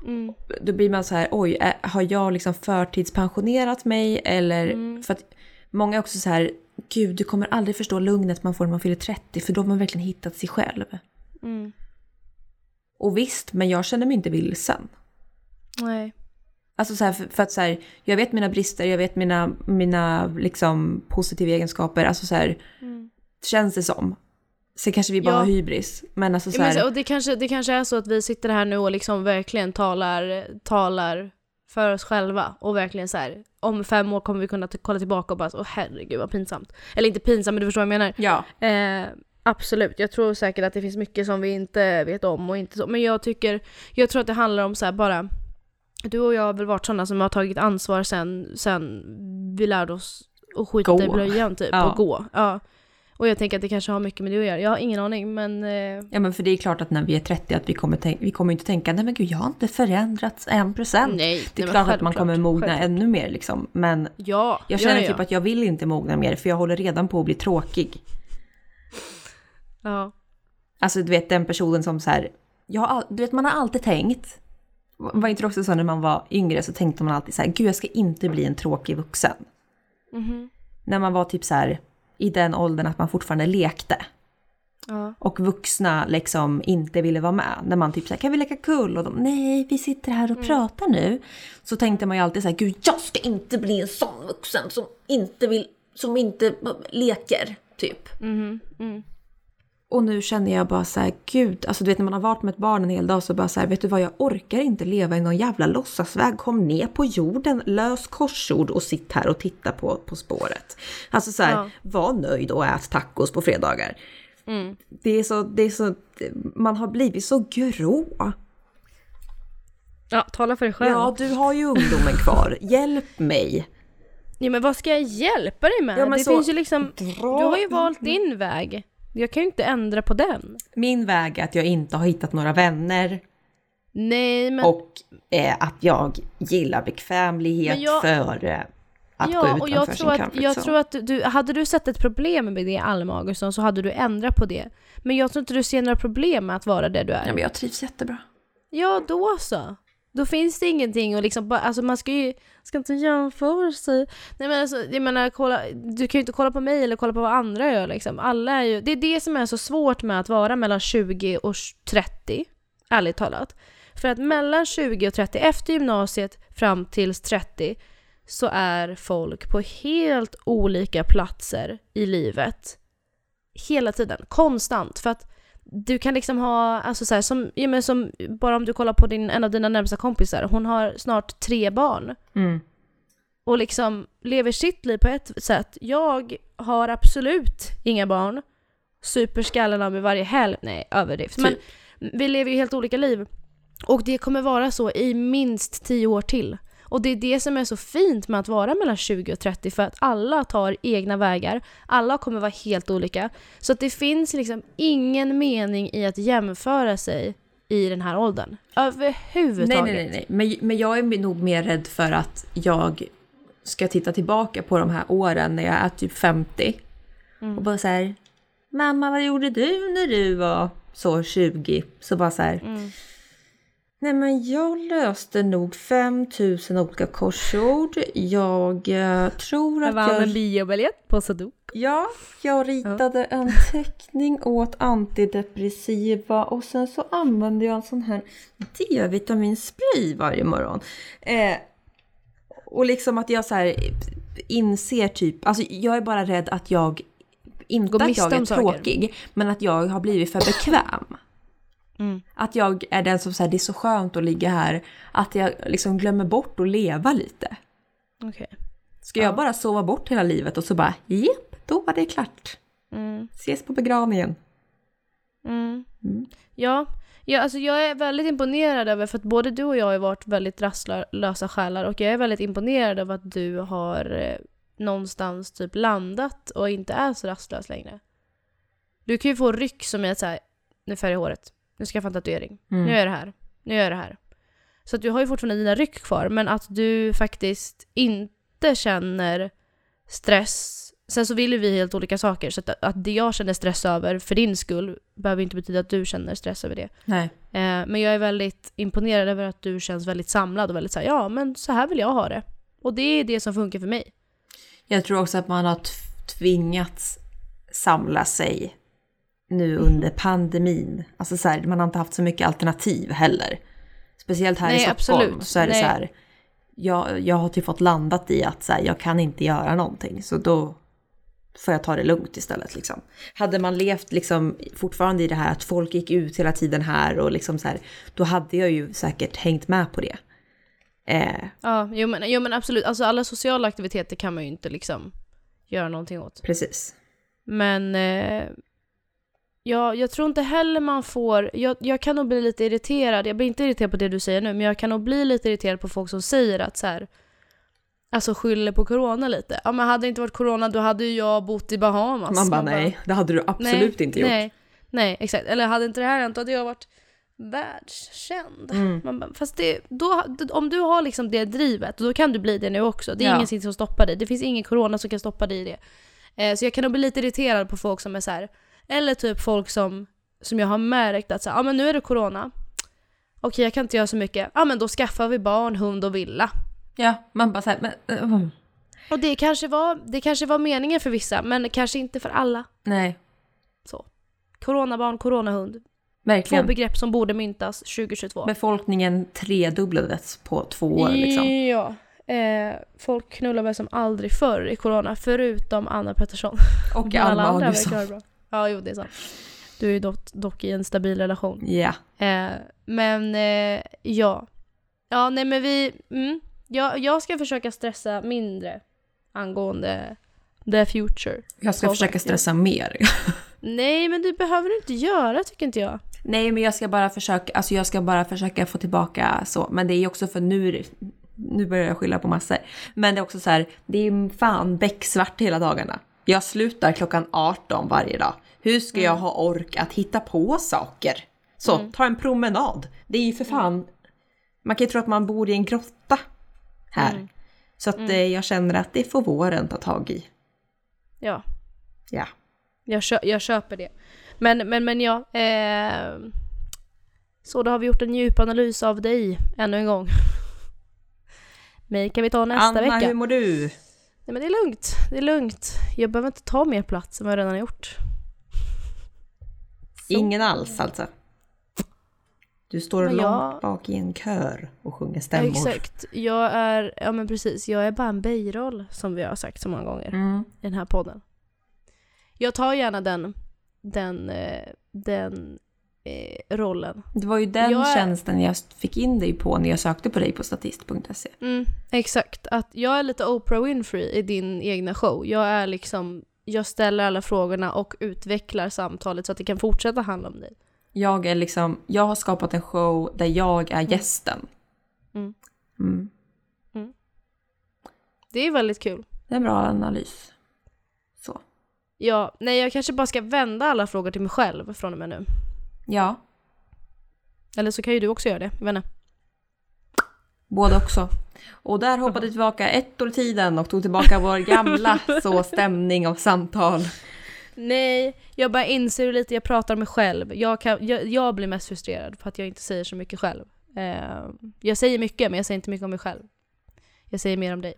Mm.
Då blir man så här, oj, har jag liksom förtidspensionerat mig eller? För att många är också så här, gud du kommer aldrig förstå lugnet man får när man fyller 30 för då har man verkligen hittat sig själv.
Mm.
Och visst, men jag känner mig inte vilsen.
Nej.
Alltså så här, för, för att så här, jag vet mina brister, jag vet mina, mina liksom positiva egenskaper. Alltså så här, känns det som. Sen kanske vi bara
Ja.
har hybris. Men alltså så
Ja, men,
här,
så- och det kanske, det kanske är så att vi sitter här nu och liksom verkligen talar, talar för oss själva och verkligen så här. om fem år kommer vi kunna kolla tillbaka och bara så, åh herregud vad pinsamt. Eller inte pinsamt men du förstår vad jag menar.
ja.
Eh, absolut, jag tror säkert att det finns mycket som vi inte vet om och inte så. Men jag tycker, jag tror att det handlar om så här bara, du och jag har väl varit sådana som har tagit ansvar sen, sen vi lärde oss att skita
Gå.
i blöjan typ
Ja.
och gå. Ja. Och jag tänker att det kanske har mycket med det att göra. Jag har ingen aning men eh,
Ja men för det är klart att när vi är 30 att vi kommer, vi kommer inte tänka nej men gud jag har inte förändrats en procent.
nej.
Det är
nej,
klart att man kommer mogna
självklart.
ännu mer liksom. Men
Ja,
jag känner
ja,
typ att jag vill inte mogna mer för jag håller redan på att bli tråkig.
Ja.
Alltså du vet den personen som så här, jag har du vet man har alltid tänkt, var inte det också så när man var yngre så tänkte man alltid så här, gud jag ska inte bli en tråkig vuxen.
Mhm.
När man var typ så här i den åldern att man fortfarande lekte.
ja.
Och vuxna liksom inte ville vara med. När man typ såhär, kan vi leka kull? Och de, nej vi sitter här och pratar nu. Så tänkte man ju alltid så här, gud jag ska inte bli en sån vuxen som inte vill, som inte leker. Typ.
Mhm. Mm.
Och nu känner jag bara så här, gud, alltså du vet när man har varit med ett barn en hel dag så bara så här, vet du vad, jag orkar inte leva i någon jävla låtsasväg. Kom ner på jorden, lös korsord och sitt här och titta på På spåret. Alltså så här,
Ja.
var nöjd och ät tacos på fredagar.
Mm.
Det är så, det är så, man har blivit så grå.
Ja, tala för dig själv.
Ja, du har ju ungdomen kvar. (laughs) Hjälp mig.
Ja men vad ska jag hjälpa dig med?
Ja,
det
så-
finns ju liksom,
Dra
du har ju valt din väg. Jag kan ju inte ändra på den.
Min väg är att jag inte har hittat några vänner
Nej men,
och eh, att jag gillar bekvämlighet
jag-
före att gå
ja, och
utanför
jag
sin
tror, att,
comfort
jag tror att du, hade du sett ett problem med det Alma Augustsson så hade du ändrat på det. Men jag tror inte du ser några problem med att vara det du är.
Ja, men jag trivs jättebra.
Ja, då så. Då finns det ingenting och liksom bara, alltså man ska ju, ska inte jämföra sig. Nej men alltså, jag menar, kolla, du kan ju inte kolla på mig eller kolla på vad andra gör liksom. Alla är ju, det är det som är så svårt med att vara mellan 20 och 30, ärligt talat. För att mellan 20 och 30, efter gymnasiet fram tills 30, så är folk på helt olika platser i livet. Hela tiden, konstant. För att du kan liksom ha, alltså så här, som, ja, men som, bara om du kollar på din, en av dina närmsta kompisar, hon har snart tre barn.
Mm.
Och liksom lever sitt liv på ett sätt. Jag har absolut inga barn. Super skallen av mig varje helg. Nej, överdrift. Men
Typ.
vi lever ju helt olika liv. Och det kommer vara så i minst tio år till. Och det är det som är så fint med att vara mellan 20 och 30 för att alla tar egna vägar. Alla kommer vara helt olika. Så att det finns liksom ingen mening i att jämföra sig i den här åldern. Överhuvudtaget.
Nej, nej, nej. nej. Men, men jag är nog mer rädd för att jag ska titta tillbaka på de här åren när jag är typ 50
Mm.
och bara så här, mamma vad gjorde du när du var så 20? Så bara så här,
Mm.
Nej men jag löste nog 5000 olika korsord. Jag eh, tror
Jag
att
vann en
jag...
biobiljett på Sudoku.
Ja, jag ritade en teckning åt antidepressiva och sen så använde jag en sån här D-vitaminspray varje morgon. Eh, och liksom att jag så här inser typ, alltså jag är bara rädd att jag, inte att jag är tråkig, men att jag har blivit för bekväm.
Mm.
Att jag är den som säger det är så skönt att ligga här. Att jag liksom glömmer bort att leva lite.
Okej.
Ska
Ja.
jag bara sova bort hela livet och så bara japp, då var det klart.
Mm.
Ses på begravningen.
Mm.
Mm.
Ja, ja alltså jag är väldigt imponerad över, för att både du och jag har varit väldigt rastlösa själar och jag är väldigt imponerad över att du har eh, någonstans typ landat och inte är så rastlös längre. Du kan ju få ryck som är såhär, nu färgar jag håret, nu ska jag få en tatuering,
Mm.
nu gör jag det här, nu gör jag det här. Så att du har ju fortfarande dina ryck kvar, men att du faktiskt inte känner stress. Sen så vill ju vi helt olika saker, så att, att det jag känner stress över för din skull behöver inte betyda att du känner stress över det.
Nej.
Eh, men jag är väldigt imponerad över att du känns väldigt samlad och väldigt såhär, ja men så här vill jag ha det. Och det är det som funkar för mig.
Jag tror också att man har tvingats samla sig nu under pandemin. Alltså så här, man har inte haft så mycket alternativ heller. Speciellt här i
Nej,
Stockholm
absolut.
så är det
Nej.
så här. Jag, jag har typ fått landat i att så här, jag kan inte göra någonting. Så då får jag ta det lugnt istället. Liksom. Hade man levt liksom fortfarande i det här att folk gick ut hela tiden här och liksom så här, då hade jag ju säkert hängt med på det. Eh,
Ja, jo men, jo men absolut. Alltså alla sociala aktiviteter kan man ju inte liksom göra någonting åt.
precis.
Men eh, ja, jag tror inte heller man får... Jag, jag kan nog bli lite irriterad. Jag blir inte irriterad på det du säger nu, men jag kan nog bli lite irriterad på folk som säger att så här, Alltså skyller på corona lite. Ja men hade det inte varit corona då hade ju jag bott i Bahamas.
Man bara nej, det hade du absolut inte gjort.
Nej, nej, exakt. Eller hade inte det här hänt då hade jag varit världskänd.
Mm.
Man bara, fast det, då, om du har liksom det drivet, då kan du bli det nu också. Det är
Ja.
ingenting som stoppar dig. Det finns ingen corona som kan stoppa dig i det. Eh, så jag kan nog bli lite irriterad på folk som är så här. Eller typ folk som, som jag har märkt att så här, ja men nu är det corona. Okej jag kan inte göra så mycket. Ja men då skaffar vi barn, hund och villa.
Ja, man bara såhär, men... Uh,
Och det kanske, var, det kanske var meningen för vissa, men kanske inte för alla.
nej,
Så. Coronabarn, coronahund. Två
verkligen.
begrepp som borde myntas 2022.
Befolkningen tredubblades på två år liksom.
Ja. Eh, folk knullar väl som aldrig förr i corona, förutom Anna Pettersson.
Och Alma
andra
Augustsson.
Ja, jo det är sant. Du är ju dock, dock i en stabil relation.
Ja,
Eh, men eh, ja. Ja, nej men vi... Mm, jag, jag ska försöka stressa mindre angående the future.
jag ska försöka
faktiskt.
stressa mer. (laughs)
Nej, men det behöver du inte göra tycker inte jag.
Nej, men jag ska bara försöka, alltså jag ska bara försöka få tillbaka så. Men det är också för nu, nu börjar jag skylla på massor. Men det är också så här, det är fan becksvart hela dagarna. Jag slutar klockan 18 varje dag. Hur ska jag ha ork att hitta på saker? Så, ta en promenad. Det är ju för fan, man kan ju tro att man bor i en grotta här. Så att eh, jag känner att det får våren ta tag i.
Ja,
Ja.
jag, kö- jag köper det. Men, men, men ja. Eh, så då har vi gjort en djupanalys av dig ännu en gång. (laughs) Mig kan vi ta nästa
Anna,
vecka.
hur mår du?
Nej men det är lugnt, det är lugnt. Jag behöver inte ta mer plats än vad jag redan har gjort. Så.
Ingen alls alltså. Du står
Men
långt
jag-
bak i en kör och sjunger
Ja,
stämmor.
exakt. Jag är, ja men precis, jag är bara en biroll som vi har sagt så många gånger
Mm.
i den här podden. Jag tar gärna den, den, eh, den eh, rollen.
Det var ju den
Jag
tjänsten jag fick in dig på när jag sökte på dig på statist.se.
Mm, exakt. Att jag är lite Oprah Winfrey i din egna show. Jag är liksom, jag ställer alla frågorna och utvecklar samtalet så att det kan fortsätta handla om dig.
Jag är liksom, jag har skapat en show där jag är gästen.
Mm.
Mm.
Det är väldigt kul.
Det är en bra analys. Så.
Ja, nej jag kanske bara ska vända alla frågor till mig själv från och med nu.
Ja,
Eller så kan ju du också göra det, jag vet inte.
både också. Och där hoppade vi tillbaka ett år i tiden och tog tillbaka vår gamla (laughs) så stämning och samtal.
Nej, jag bara inser lite jag pratar mig själv. Jag, kan, jag, jag blir mest frustrerad för att jag inte säger så mycket själv. Eh, jag säger mycket, men jag säger inte mycket om mig själv. Jag säger mer om dig.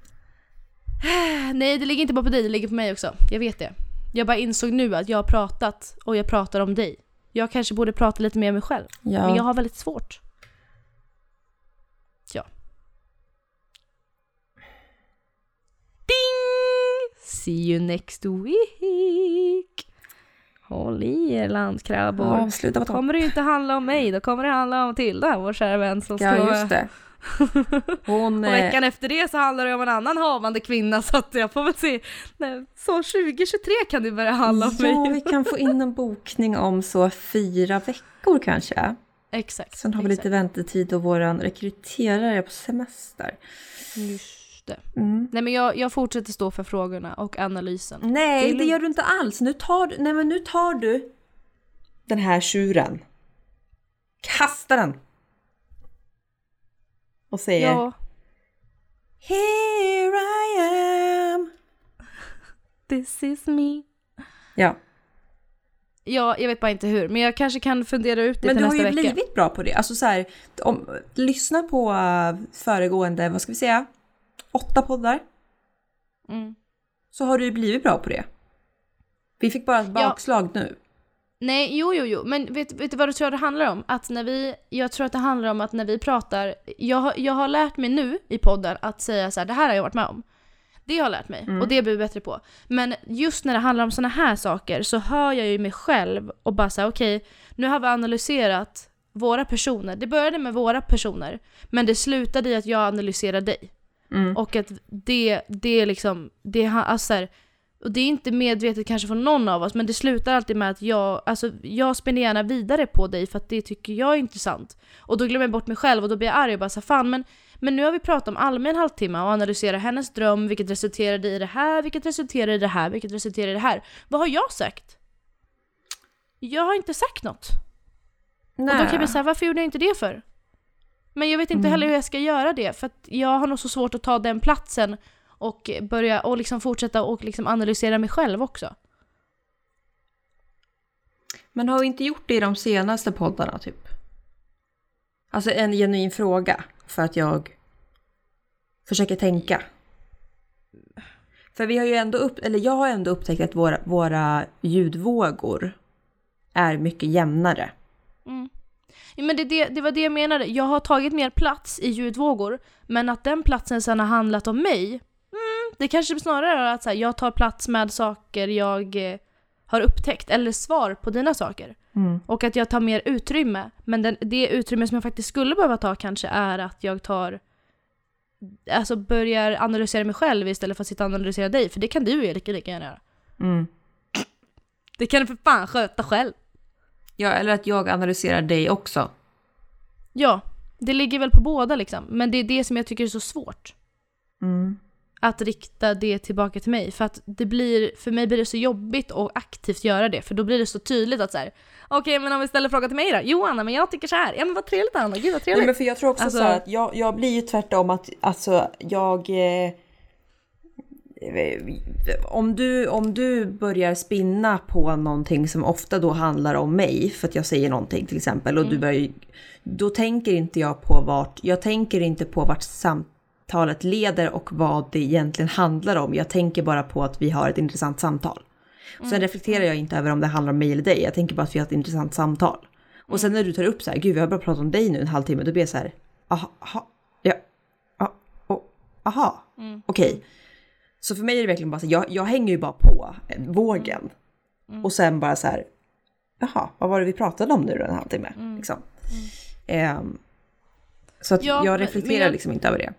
(sighs) Nej, det ligger inte bara på dig, det ligger på mig också. Jag vet det. Jag bara insåg nu att jag har pratat och jag pratar om dig. Jag kanske borde prata lite mer om mig själv,
Ja.
men jag har väldigt svårt. Ja. Ding! See you next week! Håll i er landskrabbor.
Ja, sluta
kommer det inte handla om mig, då kommer det handla om Tilda, vår kära vän som ska
Ja, det. Hon...
Och
eh,
veckan efter det så handlar det om en annan havande kvinna så att jag får väl se. Nej, så 2023 kan det börja handla om
Ja,
mig.
vi kan få in en bokning om så fyra veckor kanske.
Exakt.
Sen har vi
exakt.
lite väntetid och våran rekryterare på semester.
Just det.
Mm.
Nej men jag, jag fortsätter stå för frågorna och analysen.
Nej,
Det
det gör du inte alls. Nu tar, du- nej, men nu tar du den här tjuren. Kasta den. Och säger
Ja,
Here I am.
this is me.
Ja,
Ja, jag vet bara inte hur, men jag kanske kan fundera ut det
men
till
du har
nästa
ju
vecka.
blivit bra på det. Alltså så här, om, lyssna på äh, föregående, vad ska vi säga, åtta poddar.
Mm.
Så har du ju blivit bra på det. Vi fick bara ett
Ja.
bakslag nu.
Nej, jo, jo, jo, men vet, vet du vad du tror det handlar om? Att när vi, jag tror att det handlar om att när vi pratar, jag, jag har lärt mig nu i podden att säga så här, det här har jag varit med om. Det har jag lärt mig och det blir jag bättre på. Men just när det handlar om såna här saker så hör jag ju mig själv och bara säga okej, nu har vi analyserat våra personer. Det började med våra personer, men det slutade i att jag analyserar dig.
Mm.
Och att det, det är liksom, det, alltså så här, och det är inte medvetet kanske från någon av oss, men det slutar alltid med att jag, alltså jag spinner gärna vidare på dig för att det tycker jag är intressant. Och då glömmer jag bort mig själv och då blir jag arg och bara så fan men, men nu har vi pratat om Alma en halvtimme och analyserat hennes dröm, vilket resulterade i det här, vilket resulterade i det här, vilket resulterade i det här. Vad har jag sagt? Jag har inte sagt något. Och då kan jag bli såhär, varför gjorde jag inte det för? Men jag vet inte heller hur jag ska göra det, för att jag har nog så svårt att ta den platsen och börja och liksom fortsätta och liksom analysera mig själv också.
Men har vi inte gjort det i de senaste poddarna typ? Alltså en genuin fråga för att jag försöker tänka. För vi har ju ändå upp, eller jag har ändå upptäckt att våra, våra ljudvågor är mycket jämnare.
Ja, men det, det, det var det jag menade, jag har tagit mer plats i ljudvågor, men att den platsen sen har handlat om mig, mm, det kanske snarare är att så här, jag tar plats med saker jag eh, har upptäckt, eller svar på dina saker. Och att jag tar mer utrymme. Men den, det utrymme som jag faktiskt skulle behöva ta kanske är att jag tar Alltså börjar analysera mig själv istället för att sitta och analysera dig, för det kan du ju lika, lika gärna göra.
Mm.
Det kan du för fan sköta själv.
Ja, eller att jag analyserar dig också.
Ja, det ligger väl på båda liksom. Men det är det som jag tycker är så svårt.
Mm.
Att rikta det tillbaka till mig. För att det blir, för mig blir det så jobbigt att aktivt göra det. För då blir det så tydligt att så här. okej men om vi ställer frågan till mig då? Jo Anna, men jag tycker så här. Ja men vad trevligt Anna, gud vad
Nej,
trevligt.
men för jag tror också
Alltså-
så att jag, jag blir ju tvärtom att alltså jag... Eh, om, du, om du börjar spinna på någonting som ofta då handlar om mig, för att jag säger någonting till exempel, och du börjar Då tänker inte jag på vart, jag tänker inte på vart samtalet leder och vad det egentligen handlar om. Jag tänker bara på att vi har ett intressant samtal. Sen reflekterar jag inte över om det handlar om mig eller dig, jag tänker bara att vi har ett intressant samtal. Och sen när du tar upp så här, gud vi har bara pratat om dig nu en halvtimme, då blir jag så här, aha, aha ja, oh, aha, okej. Så för mig är det verkligen bara så, jag, jag hänger ju bara på eh, vågen. Och sen bara så här, jaha, vad var det vi pratade om nu en halvtimme? Liksom. Ehm, så att
Ja,
jag reflekterar
jag-
liksom inte över det.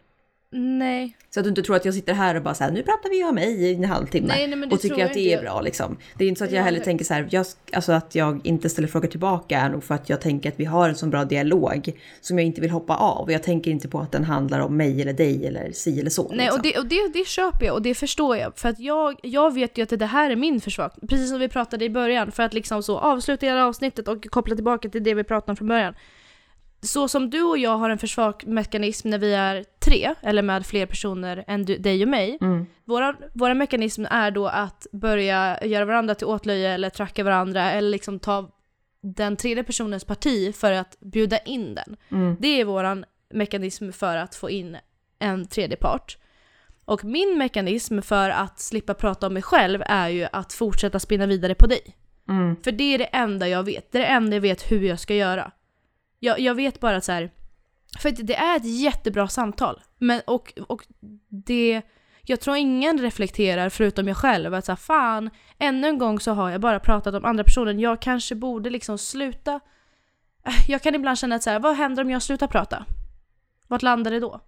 Nej.
Så att du inte tror att jag sitter här och bara så här, nu pratar vi om mig i en halvtimme.
Nej, nej,
och tycker att det är bra liksom. Det är inte så att jag
Ja,
heller tänker så här, jag, alltså att jag inte ställer frågor tillbaka är nog för att jag tänker att vi har en så bra dialog som jag inte vill hoppa av. Och jag tänker inte på att den handlar om mig eller dig eller si eller så.
Nej,
liksom.
och, det, och det, det köper jag och det förstår jag. För att jag, jag vet ju att det här är min försvar. Precis som vi pratade i början. För att liksom så avsluta hela avsnittet och koppla tillbaka till det vi pratade om från början. Så som du och jag har en försvarsmekanism när vi är tre, eller med fler personer än du, dig och mig.
Mm.
Våra, våra mekanism är då att börja göra varandra till åtlöje eller tracka varandra eller liksom ta den tredje personens parti för att bjuda in den.
Mm.
Det är våran mekanism för att få in en tredje part. Och min mekanism för att slippa prata om mig själv är ju att fortsätta spinna vidare på dig.
Mm.
För det är det enda jag vet. Det är det enda jag vet hur jag ska göra. Jag, jag vet bara att så här. För det är ett jättebra samtal. Men, och, och det... Jag tror ingen reflekterar förutom jag själv att så här, fan, ännu en gång så har jag bara pratat om andra personen. Jag kanske borde liksom sluta. Äh, Jag kan ibland känna att så här, vad händer om jag slutar prata? Vart landar det då?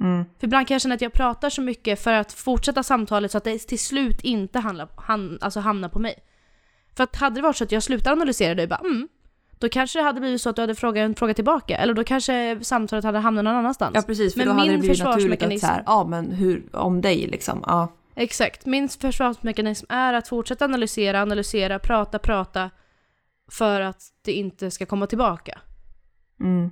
Mm.
För ibland kan jag känna att jag pratar så mycket för att fortsätta samtalet så att det till slut inte handlar, han, alltså hamnar på mig. För att hade det varit så att jag slutar analysera det och bara mm, då kanske det hade blivit så att du hade frågat en fråga tillbaka. Eller då kanske samtalet hade hamnat någon annanstans.
Ja precis, för
Men
då hade det blivit naturligt att så här, ja men hur, om dig liksom. Ja.
Exakt. Min försvarsmekanism är att fortsätta analysera, analysera, prata, prata. För att det inte ska komma tillbaka.
Mm.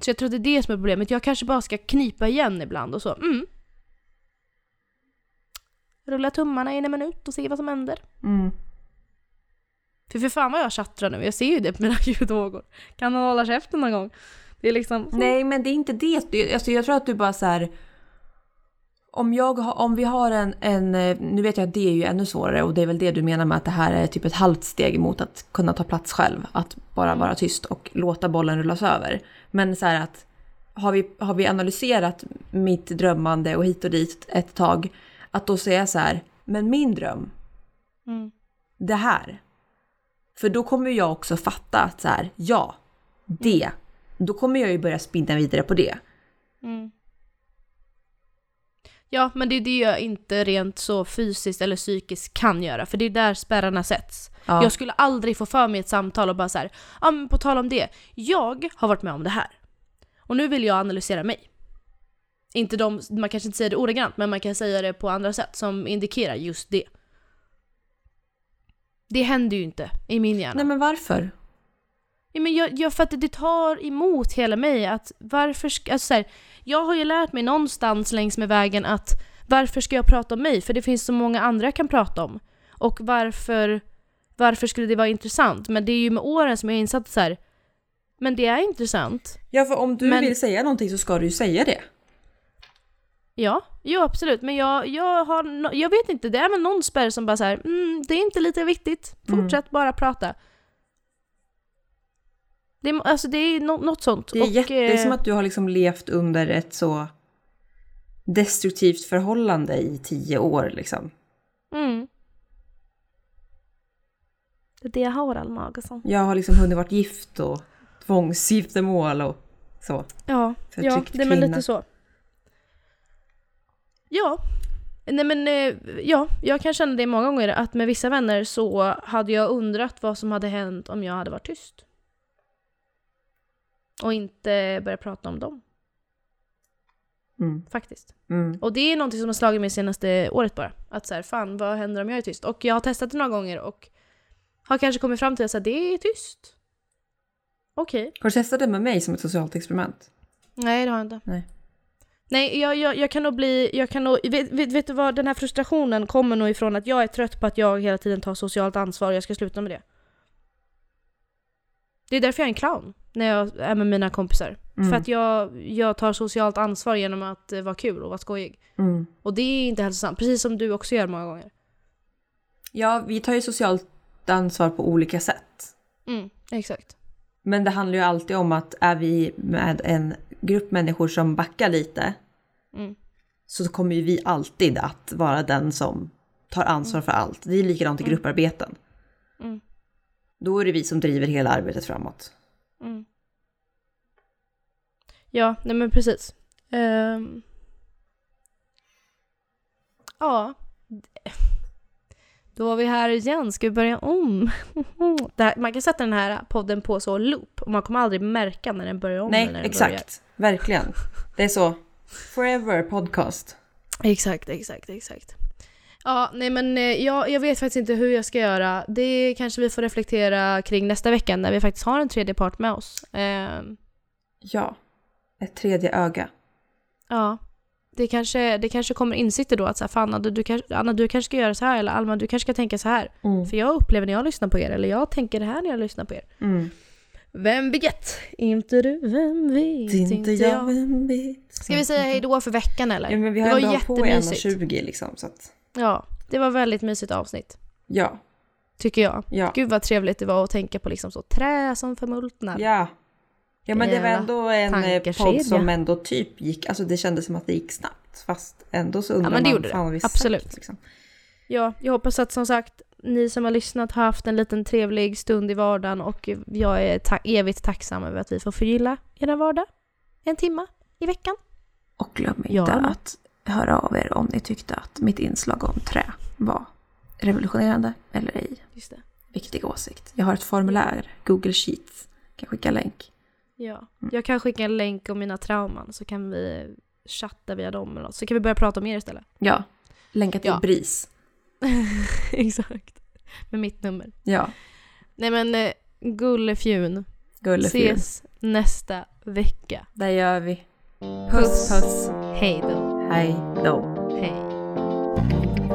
Så jag tror att det är det som är problemet. Jag kanske bara ska knipa igen ibland och så. Mm. Rulla tummarna i en minut och se vad som händer.
Mm.
För för fan vad jag tjattrar nu. Jag ser ju det på mina (laughs) ljudvågor. Kan man hålla käften någon gång? Det är liksom...
Nej men det är inte det. Alltså, jag tror att du bara så här. Om, jag om vi har en, en, eh, nu vet jag att det är ju ännu svårare och det är väl det du menar med att det här är typ ett halvt steg mot att kunna ta plats själv. Att bara vara tyst och låta bollen rullas över. Men så här att har vi, har vi analyserat mitt drömmande och hit och dit ett tag, att då säga så här, men min dröm,
Mm.
det här. För då kommer jag också fatta att så här, ja, det. Då kommer jag ju börja spinna vidare på det.
Mm. Ja, men det är det jag inte rent så fysiskt eller psykiskt kan göra. För det är där spärrarna sätts.
Ja.
Jag skulle aldrig få för mig ett samtal och bara så här, ja men på tal om det, jag har varit med om det här. Och nu vill jag analysera mig. Inte de, man kanske inte säger det ordagrant, men man kan säga det på andra sätt som indikerar just det. Det händer ju inte i min hjärna.
Nej men varför?
Ja, men jag, jag, för att det tar emot hela mig att varför ska, alltså så här, jag har ju lärt mig någonstans längs med vägen att varför ska jag prata om mig? För det finns så många andra jag kan prata om. Och varför, varför skulle det vara intressant? Men det är ju med åren som jag har insett så här, men det är intressant.
Ja för om du
Men-
vill säga någonting så ska du ju säga det.
Ja, jo absolut. Men jag, jag har, no, jag vet inte, det är väl någon spärr som bara här, mm, det är inte lite viktigt. Fortsätt bara prata. Det, är- alltså det är nå- något sånt.
Det är,
Och,
jätte, det är
eh,
som att du har liksom levt under ett så destruktivt förhållande i tio år liksom.
Mm. Det är det jag har Alma Augustsson.
Jag har liksom hunnit varit gift och tvångsgiftermål och så.
Ja, ja det är lite så. Ja. Nej men eh, ja, jag kan känna det många gånger att med vissa vänner så hade jag undrat vad som hade hänt om jag hade varit tyst. Och inte börjat prata om dem,
Mm.
faktiskt.
Mm.
Och det är någonting som har slagit mig senaste året bara. Att så här, fan vad händer om jag är tyst? Och jag har testat det några gånger och har kanske kommit fram till att det är tyst. Okej.
Har du testat det med mig som ett socialt experiment?
Nej, det har jag inte.
Nej.
Nej, jag, jag, jag kan nog bli, jag kan nog, vet, vet, vet du vad, den här frustrationen kommer nog ifrån att jag är trött på att jag hela tiden tar socialt ansvar och jag ska sluta med det. Det är därför jag är en clown, när jag är med mina kompisar.
Mm.
För att jag, jag tar socialt ansvar genom att eh, vara kul och vara skojig.
Mm.
Och det är inte hälsosamt, precis som du också gör många gånger.
Ja, vi tar ju socialt ansvar på olika sätt.
Mm, exakt.
Men det handlar ju alltid om att är vi med en grupp människor som backar lite
Mm.
så kommer ju vi alltid att vara den som tar ansvar för allt. Det är likadant i grupparbeten.
Mm.
Då är det vi som driver hela arbetet framåt.
Mm. Ja, nej men precis. Ehm. Ja. Då var vi här igen, ska vi börja om? (laughs) Här, man kan sätta den här podden på så loop och man kommer aldrig märka när den börjar om.
Nej,
eller när den
exakt. Verkligen. Det är så. Forever podcast.
Börjar. Exakt, exakt, exakt. Ja, nej men eh, jag, jag vet faktiskt inte hur jag ska göra. Det kanske vi får reflektera kring nästa vecka när vi faktiskt har en tredje part med oss. Ehm.
Ja. Ett tredje öga.
Ja. Det kanske, det kanske kommer insikter då att så här, fan, Anna, du, Anna, du kanske ska göra så här eller Alma du kanske ska tänka så här.
Mm.
För jag upplever när jag lyssnar på er eller jag tänker det här när jag lyssnar på er.
Mm.
Vem vet? Inte du, vem vet?
Inte jag, vem vet.
Ska vi säga hej då för veckan eller?
Ja, men vi
det
har
var
ändå på i
jättemysigt.
1.20 liksom. Så att,
Ja, det var väldigt mysigt avsnitt.
ja,
Tycker jag.
ja.
Gud vad trevligt det var att tänka på liksom så trä som förmultnar.
Ja. Ja men det var ändå en eh, podd som ändå typ gick, alltså det kändes som att det gick snabbt. Fast ändå så undrar
men det
man,
gjorde
fan vad vi
Absolut.
Sagt, liksom.
Ja, jag hoppas att som sagt ni som har lyssnat har haft en liten trevlig stund i vardagen och jag är ta- evigt tacksam över att vi får förgylla era vardag en timma i veckan.
Och glöm inte
Ja.
att höra av er om ni tyckte att mitt inslag om trä var revolutionerande eller ej.
Just det.
Viktig åsikt. Jag har ett formulär, Google Sheets. Kan skicka länk.
Ja. Jag kan skicka en länk om mina trauman så kan vi chatta via dem eller något. Så kan vi börja prata om er istället.
Ja. Länka till
Ja.
BRIS. (laughs)
Exakt. Med mitt nummer.
Ja.
Nej men eh, gullefjun.
Gullefjun.
Ses nästa vecka.
Där gör vi. Puss puss.
Hej då.
Hej då.
Hej.